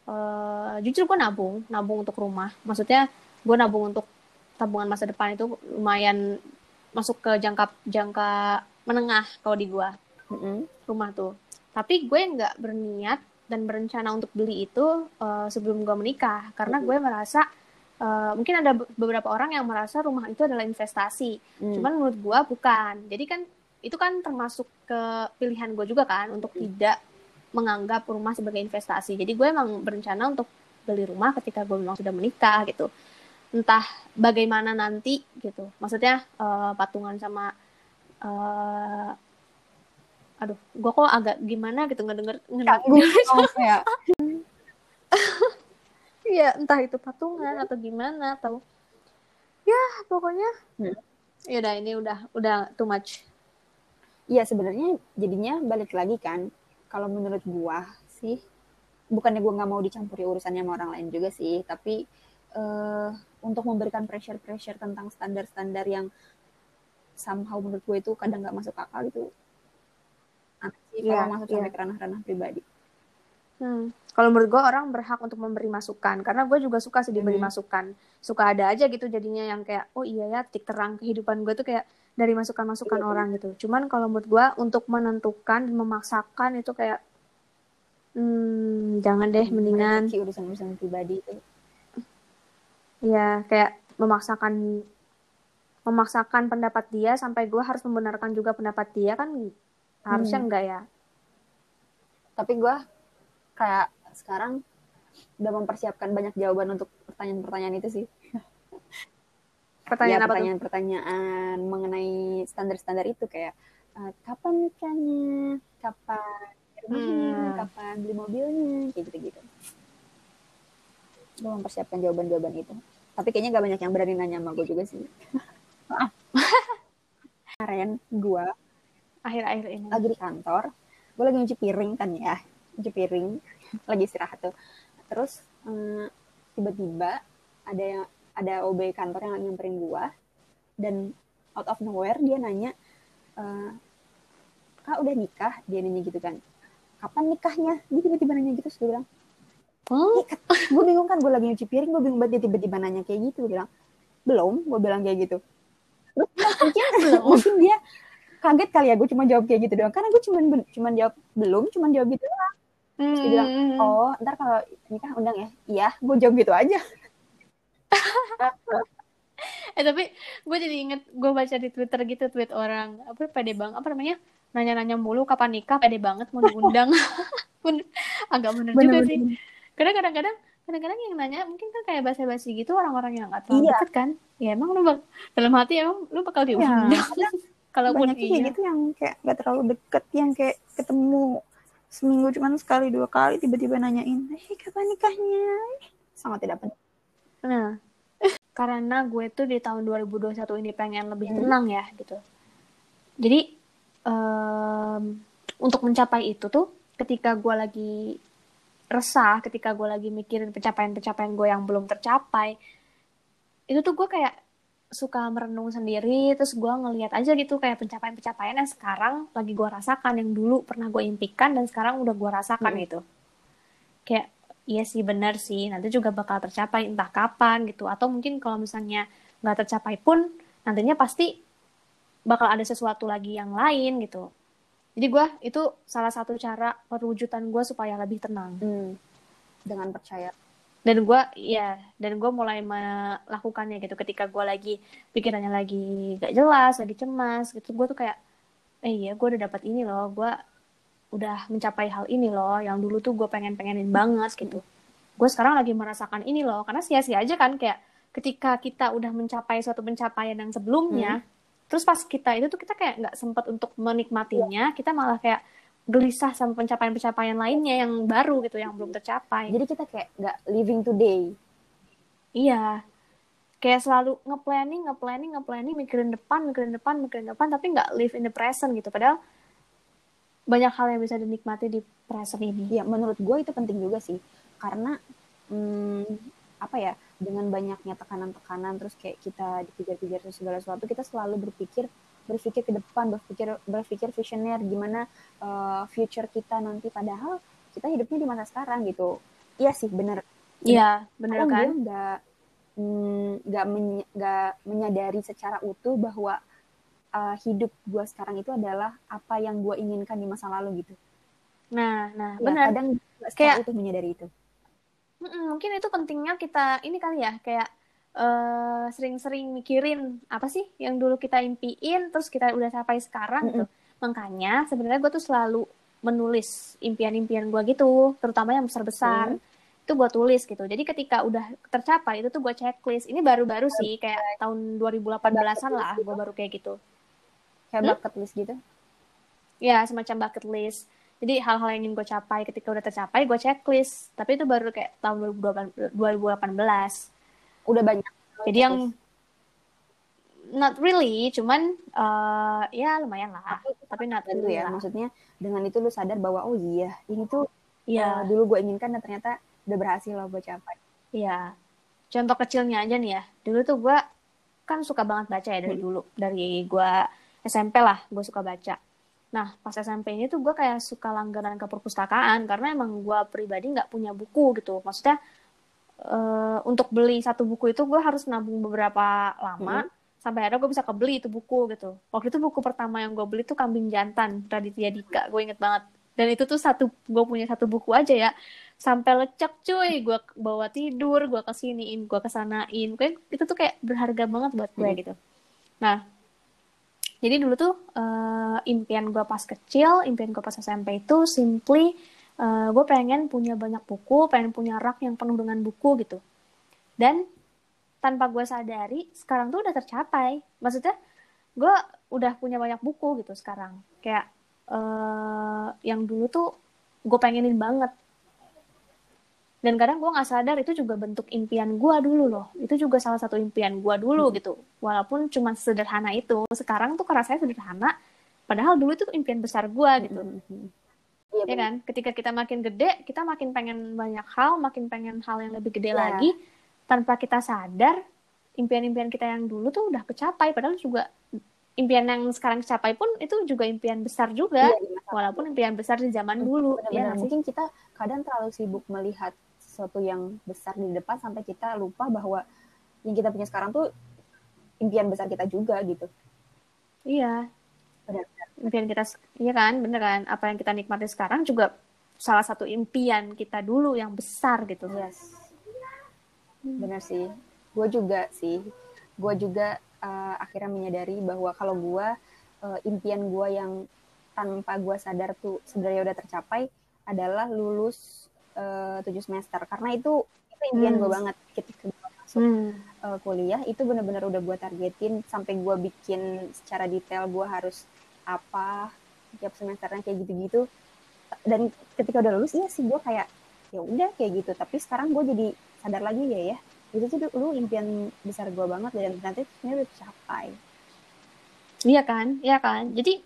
eh jujur gue nabung nabung untuk rumah. Maksudnya gue nabung untuk tabungan masa depan itu lumayan masuk ke jangka jangka menengah kalau di gue Mm-mm. rumah tuh. Tapi gue nggak berniat dan berencana untuk beli itu eh, sebelum gue menikah. Karena gue merasa eh, mungkin ada be- beberapa orang yang merasa rumah itu adalah investasi. Hmm. cuman menurut gue bukan. Jadi kan itu kan termasuk ke pilihan gue juga kan untuk tidak menganggap rumah sebagai investasi. Jadi gue emang berencana untuk beli rumah ketika gue memang sudah menikah gitu entah bagaimana nanti gitu maksudnya eh, patungan sama eh, aduh gue kok agak gimana gitu ngedenger Canggung oh, ya Iya, entah itu patungan atau gimana atau ya pokoknya Hmm. ya udah ini udah udah too much. Iya sebenarnya jadinya balik lagi kan kalau menurut gua sih bukannya gua nggak mau dicampuri urusannya sama orang lain juga sih tapi eh, untuk memberikan pressure-pressure tentang standar-standar yang somehow menurut gue itu kadang nggak masuk akal gitu aneh sih Iya, kalau masuk iya. sampai ke ranah-ranah pribadi Hmm. Kalau menurut gue orang berhak untuk memberi masukan karena gue juga suka sih diberi Hmm. masukan. Suka ada aja gitu jadinya yang kayak oh iya ya titik terang kehidupan gue tuh kayak dari masukan-masukan Iya, orang gitu. Cuman kalau menurut gue untuk menentukan dan memaksakan itu kayak hmm, jangan deh mendingan Merefleksi urusan-urusan pribadi itu ya kayak memaksakan memaksakan pendapat dia sampai gue harus membenarkan juga pendapat dia kan harusnya Hmm. enggak ya? Tapi gua kayak sekarang udah mempersiapkan banyak jawaban untuk pertanyaan-pertanyaan itu sih. Pertanyaan ya apa pertanyaan-pertanyaan mengenai standar-standar itu kayak uh, kapan nikahnya kapan rumahnya? Hmm. kapan beli mobilnya? Kayak gitu gitu gue mempersiapkan jawaban-jawaban itu. Tapi kayaknya gak banyak yang berani nanya sama gue juga sih. Kemarin gue akhir-akhir ini. lagi di kantor gue lagi nyuci piring kan ya nyuci piring lagi istirahat tuh. Terus eh, tiba-tiba ada yang ada OB kantor yang nyamperin gue dan out of nowhere dia nanya eh, kak udah nikah? Dia nanya gitu kan. Kapan nikahnya? Dia tiba-tiba nanya gitu terus gue bilang Oh, gue bingung kan gue lagi nyuci piring gue bingung banget dia tiba-tiba nanya kayak gitu gue bilang belum gue bilang kayak gitu. Terus mungkin mungkin dia kaget kali ya gue cuma jawab kayak gitu doang. Karena gue cuma cuma jawab belum cuma jawab gitu doang. Terus dia bilang Hmm. oh ntar kalau nikah undang ya. Iya gue jawab gitu aja. Eh tapi gue jadi inget gue baca di Twitter gitu tweet orang apa pede bang apa namanya nanya-nanya mulu kapan nikah? Pede banget mau diundang. Bener- Agak bener, juga sih. Karena kadang-kadang kadang-kadang yang nanya mungkin kan kayak basa-basi gitu orang-orang yang gak terlalu Iya. deket kan. Ya emang lu bak- dalam hati emang lu bakal diundang. Kalaupun banyak kayak iya. gitu yang kayak gak terlalu deket yang kayak ketemu seminggu cuman sekali dua kali tiba-tiba nanyain eh kapan nikahnya sangat tidak penting Nah, karena gue tuh di tahun 2021 ini pengen lebih Hmm. tenang ya gitu. Jadi em, untuk mencapai itu tuh ketika gue lagi resah, ketika gue lagi mikirin pencapaian-pencapaian gue yang belum tercapai, itu tuh gue kayak suka merenung sendiri, terus gue ngeliat aja gitu kayak pencapaian-pencapaian yang sekarang lagi gue rasakan, yang dulu pernah gue impikan dan sekarang udah gue rasakan Hmm. gitu. Kayak iya sih benar sih, nanti juga bakal tercapai entah kapan gitu, atau mungkin kalau misalnya nggak tercapai pun nantinya pasti bakal ada sesuatu lagi yang lain gitu. Jadi gue itu salah satu cara perwujudan gue supaya lebih tenang. Hmm. dengan percaya Dan gue ya, dan gue mulai melakukannya gitu ketika gue lagi pikirannya lagi gak jelas, lagi cemas gitu. Gue tuh kayak, eh iya gue udah dapat ini loh, gue udah mencapai hal ini loh, yang dulu tuh gue pengen-pengenin banget gitu. Gue sekarang lagi merasakan ini loh, karena sia-sia aja kan kayak ketika kita udah mencapai suatu pencapaian yang sebelumnya, terus pas kita itu tuh kita kayak nggak sempat untuk menikmatinya, kita malah kayak gelisah sama pencapaian-pencapaian lainnya yang baru gitu, yang belum tercapai. jadi kita kayak nggak living today Iya. Kayak selalu nge-planning, nge-planning, nge-planning, mikirin depan, mikirin depan, mikirin depan, tapi nggak live in the present gitu. Padahal banyak hal yang bisa dinikmati di present ini. ya menurut gue itu penting juga sih karena hmm, apa ya dengan banyaknya tekanan-tekanan terus kayak kita dikejar-kejar segala sesuatu kita selalu berpikir berpikir ke depan berpikir berpikir visioner gimana uh, future kita nanti. Padahal kita hidupnya di masa sekarang gitu. Iya sih bener. Iya, bener kadang kan? dia nggak mm, nggak nggak menyadari secara utuh bahwa uh, hidup gue sekarang itu adalah apa yang gue inginkan di masa lalu gitu. Nah, nah, ya, bener. kadang Kayak- utuh menyadari itu Mm-mm, mungkin itu pentingnya kita ini kali ya, kayak eh, sering-sering mikirin apa sih yang dulu kita impiin, terus kita udah capai sekarang gitu. Makanya sebenarnya gue tuh selalu menulis impian-impian gue gitu, terutama yang besar-besar. Itu gue tulis gitu. Jadi ketika udah tercapai itu tuh gue checklist. Ini baru-baru sih, kayak tahun 2018-an lah gue baru kayak gitu. kayak Hmm? bucket list gitu Ya, semacam bucket list. Jadi hal-hal yang ingin gue capai ketika udah tercapai gue checklist. Tapi itu baru kayak tahun 2018. 2018. udah banyak Jadi yang not really, cuman eh, ya lumayan lah. Tapi not itu really ya lah. maksudnya dengan itu lu sadar bahwa oh iya ini tuh Iya, uh, dulu gue inginkan dan ternyata udah berhasil loh gue capai iya. Contoh kecilnya aja nih ya. Dulu tuh gue kan suka banget baca ya dari Hmm. dulu. Dari gue SMP lah, gue suka baca. Nah, pas SMP ini tuh gue kayak suka langganan ke perpustakaan karena emang gue pribadi nggak punya buku gitu. Maksudnya eh, untuk beli satu buku itu gue harus nabung beberapa lama sampai akhirnya gue bisa kebeli itu buku gitu. Waktu itu buku pertama yang gue beli tuh Kambing Jantan Raditya Dika, gue inget banget. Dan itu tuh satu gue punya satu buku aja ya, sampai lecek cuy, gue bawa tidur, gue kesiniin, gue kesanain, kayak itu tuh kayak berharga banget buat gue Hmm. gitu. Nah, jadi dulu tuh eh, impian gue pas kecil, impian gue pas SMP itu simply eh, gue pengen punya banyak buku, pengen punya rak yang penuh dengan buku gitu. Dan tanpa gue sadari, sekarang tuh udah tercapai. Maksudnya, gue udah punya banyak buku gitu sekarang. kayak uh, yang dulu tuh gue pengenin banget dan kadang gue nggak sadar itu juga bentuk impian gue dulu loh itu juga salah satu impian gue dulu hmm. gitu walaupun cuma sederhana itu sekarang tuh karena saya sederhana padahal dulu itu impian besar gue gitu hmm. ya, ya kan ketika kita makin gede kita makin pengen banyak hal makin pengen hal yang lebih gede ya. lagi tanpa kita sadar impian-impian kita yang dulu tuh udah kecapai padahal juga impian yang sekarang kecapai pun itu juga impian besar juga ya, walaupun impian besar di zaman dulu Benar -benar. ya mungkin kita kadang terlalu sibuk melihat sesuatu yang besar di depan sampai kita lupa bahwa yang kita punya sekarang tuh impian besar kita juga gitu. Iya. Benar. Impian kita, iya kan, bener kan. Apa yang kita nikmati sekarang juga salah satu impian kita dulu yang besar gitu. Yes. Hmm. Bener sih. Gue juga sih. Gue juga uh, akhirnya menyadari bahwa kalau gue uh, impian gue yang tanpa gue sadar tuh sebenarnya udah tercapai adalah lulus tujuh semester. Karena itu itu impian hmm. gue banget ketika gue masuk hmm. uh, kuliah. Itu benar-benar udah gue targetin sampai gue bikin secara detail gue harus apa tiap semesternya kayak gitu-gitu. Dan ketika udah lulus iya sih gue kayak ya udah kayak gitu. Tapi sekarang gue jadi sadar lagi ya ya. Itu tuh dulu impian besar gue banget dan nanti sebenarnya udah tercapai. Iya kan? Iya kan? Jadi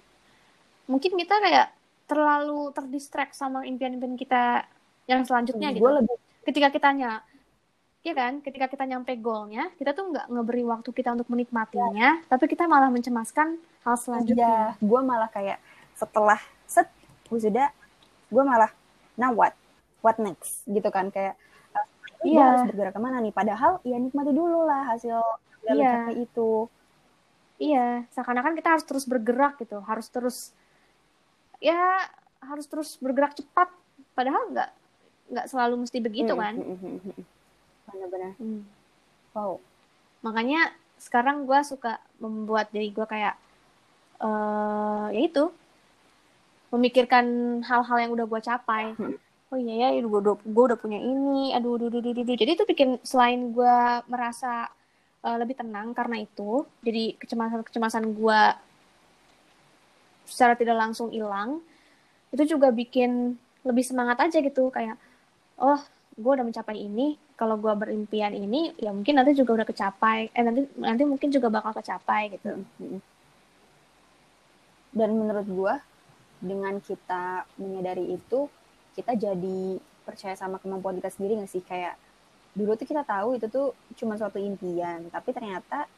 mungkin kita kayak terlalu terdistract sama impian-impian kita yang selanjutnya hmm, gitu. lebih... Ketika kita ny ya kan, ketika kita nyampe goalnya, kita tuh nggak ngeberi waktu kita untuk menikmatinya, ya. tapi kita malah mencemaskan hal selanjutnya. Ya, gue malah kayak setelah set gue sudah, gue malah now what, what next gitu kan kayak iya. harus bergerak ke mana nih? Padahal ya nikmati dulu lah hasil dari iya. itu. Iya, seakan-akan kita harus terus bergerak gitu, harus terus ya harus terus bergerak cepat. Padahal nggak nggak selalu mesti begitu kan? benar-benar. Hmm. wow. Makanya sekarang gue suka membuat diri gue kayak uh, ya itu memikirkan hal-hal yang udah gue capai. Hmm. oh iya ya gue udah gue udah punya ini. Aduh aduh aduh aduh, aduh. jadi itu bikin selain gue merasa uh, lebih tenang karena itu jadi kecemasan kecemasan gue secara tidak langsung hilang itu juga bikin lebih semangat aja gitu. Kayak oh gue udah mencapai ini kalau gue berimpian ini ya mungkin nanti juga udah kecapai eh nanti nanti mungkin juga bakal kecapai gitu. Dan menurut gue dengan kita menyadari itu kita jadi percaya sama kemampuan kita sendiri gak sih? Kayak dulu tuh kita tahu itu tuh cuma suatu impian tapi ternyata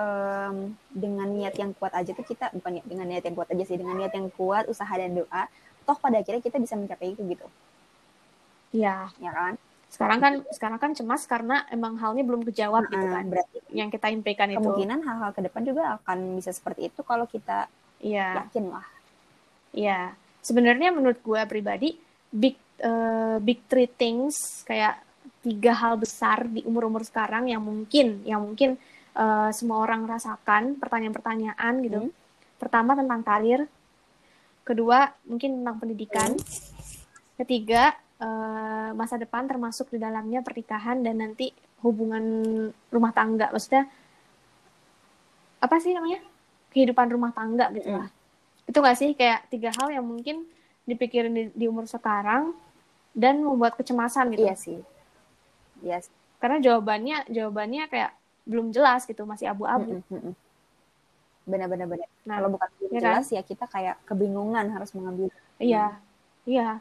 um, dengan niat yang kuat aja tuh kita bukan dengan niat yang kuat aja sih dengan niat yang kuat usaha dan doa toh pada akhirnya kita bisa mencapai itu gitu Iya. Ya kan? Sekarang kan sekarang kan cemas karena emang halnya belum kejawab gitu kan. Berarti yang kita impikan itu. Kemungkinan hal-hal ke depan juga akan bisa seperti itu kalau kita iya. yakin lah. Iya. Sebenarnya menurut gue pribadi big uh, big three things kayak tiga hal besar di umur-umur sekarang yang mungkin yang mungkin uh, semua orang rasakan pertanyaan-pertanyaan gitu. Hmm. Pertama tentang karir, kedua mungkin tentang pendidikan, hmm. ketiga uh, masa depan termasuk di dalamnya pernikahan dan nanti hubungan rumah tangga. Maksudnya apa sih namanya? Kehidupan rumah tangga gitu lah. Mm. itu gak sih? Kayak tiga hal yang mungkin dipikirin di, di umur sekarang dan membuat kecemasan gitu. Iya sih. Yes karena jawabannya jawabannya kayak belum jelas gitu masih abu-abu. Mm benar-benar benar nah, kalau bukan belum ya jelas kan? ya kita kayak kebingungan harus mengambil. Iya iya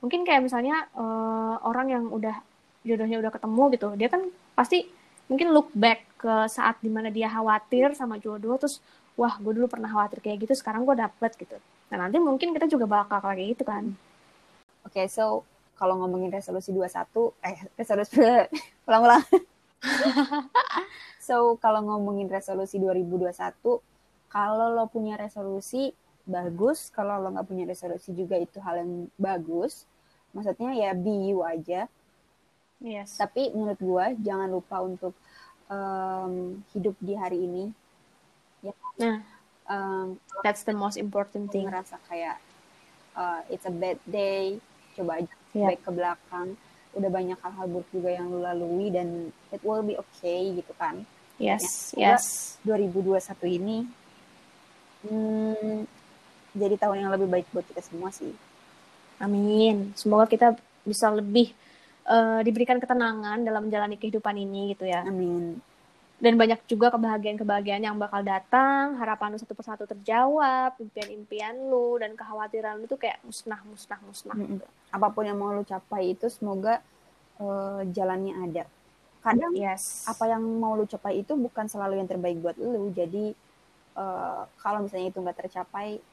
mungkin kayak misalnya uh, orang yang udah jodohnya udah ketemu gitu dia kan pasti mungkin look back ke saat di mana dia khawatir sama jodoh terus wah gue dulu pernah khawatir kayak gitu sekarang gue dapet gitu. Nah nanti mungkin kita juga bakal kayak gitu kan. Oke okay, so kalau ngomongin resolusi 21 eh resolusi ulang-ulang. So kalau ngomongin resolusi 2021 kalau lo punya resolusi bagus. Kalau lo nggak punya resolusi juga itu hal yang bagus maksudnya ya be you aja. Yes. tapi menurut gue jangan lupa untuk um, hidup di hari ini. Ya. Nah. Um, that's the most important thing. ngerasa kayak uh, it's a bad day. Coba aja yeah. back ke belakang. Udah banyak hal-hal buruk juga yang lu lalui dan it will be okay gitu kan. Yes ya, yes. 2021 ini hmm, jadi tahun yang lebih baik buat kita semua sih. Amin. Semoga kita bisa lebih uh, diberikan ketenangan dalam menjalani kehidupan ini gitu ya. Amin. Dan banyak juga kebahagiaan-kebahagiaan yang bakal datang, harapan lu satu persatu terjawab, impian-impian lu dan kekhawatiran lu tuh kayak musnah, musnah, musnah. Mm -mm. Apa pun yang mau lu capai itu semoga uh, jalannya ada. Kadang yes. apa yang mau lu capai itu bukan selalu yang terbaik buat lu. Jadi uh, kalau misalnya itu nggak tercapai,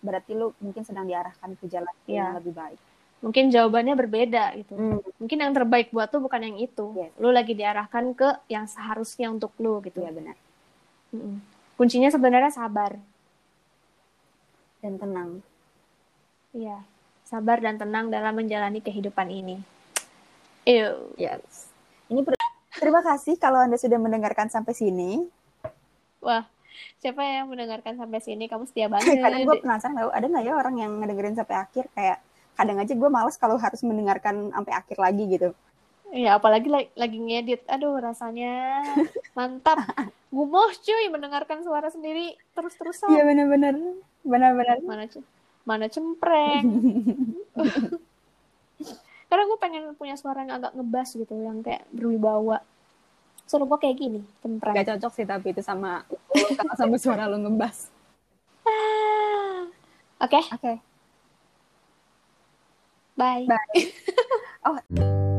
berarti lu mungkin sedang diarahkan ke jalan yeah. yang lebih baik mungkin jawabannya berbeda gitu. Hmm. Mungkin yang terbaik buat tuh bukan yang itu. Yes. Lu lagi diarahkan ke yang seharusnya untuk lu gitu. Ya benar. Hmm. Kuncinya sebenarnya sabar dan tenang. Iya, sabar dan tenang dalam menjalani kehidupan ini. Ew. Yes. Ini terima kasih kalau Anda sudah mendengarkan sampai sini. Wah, siapa yang mendengarkan sampai sini? Kamu setia banget. Kadang gue penasaran tahu ada nggak ya orang yang ngedengerin sampai akhir kayak kadang aja gue males kalau harus mendengarkan sampai akhir lagi gitu Iya, apalagi lagi, lagi ngedit. Aduh, rasanya mantap. Gumoh cuy mendengarkan suara sendiri terus-terusan. Iya, benar-benar. Benar-benar. Mana mana cempreng. Karena gue pengen punya suara yang agak ngebas gitu, yang kayak berwibawa. Suara gue kayak gini, cempreng. Gak cocok sih tapi itu sama sama suara lo ngebas. Ah. Oke. Okay. Oke. Okay. Bye. Bye. oh.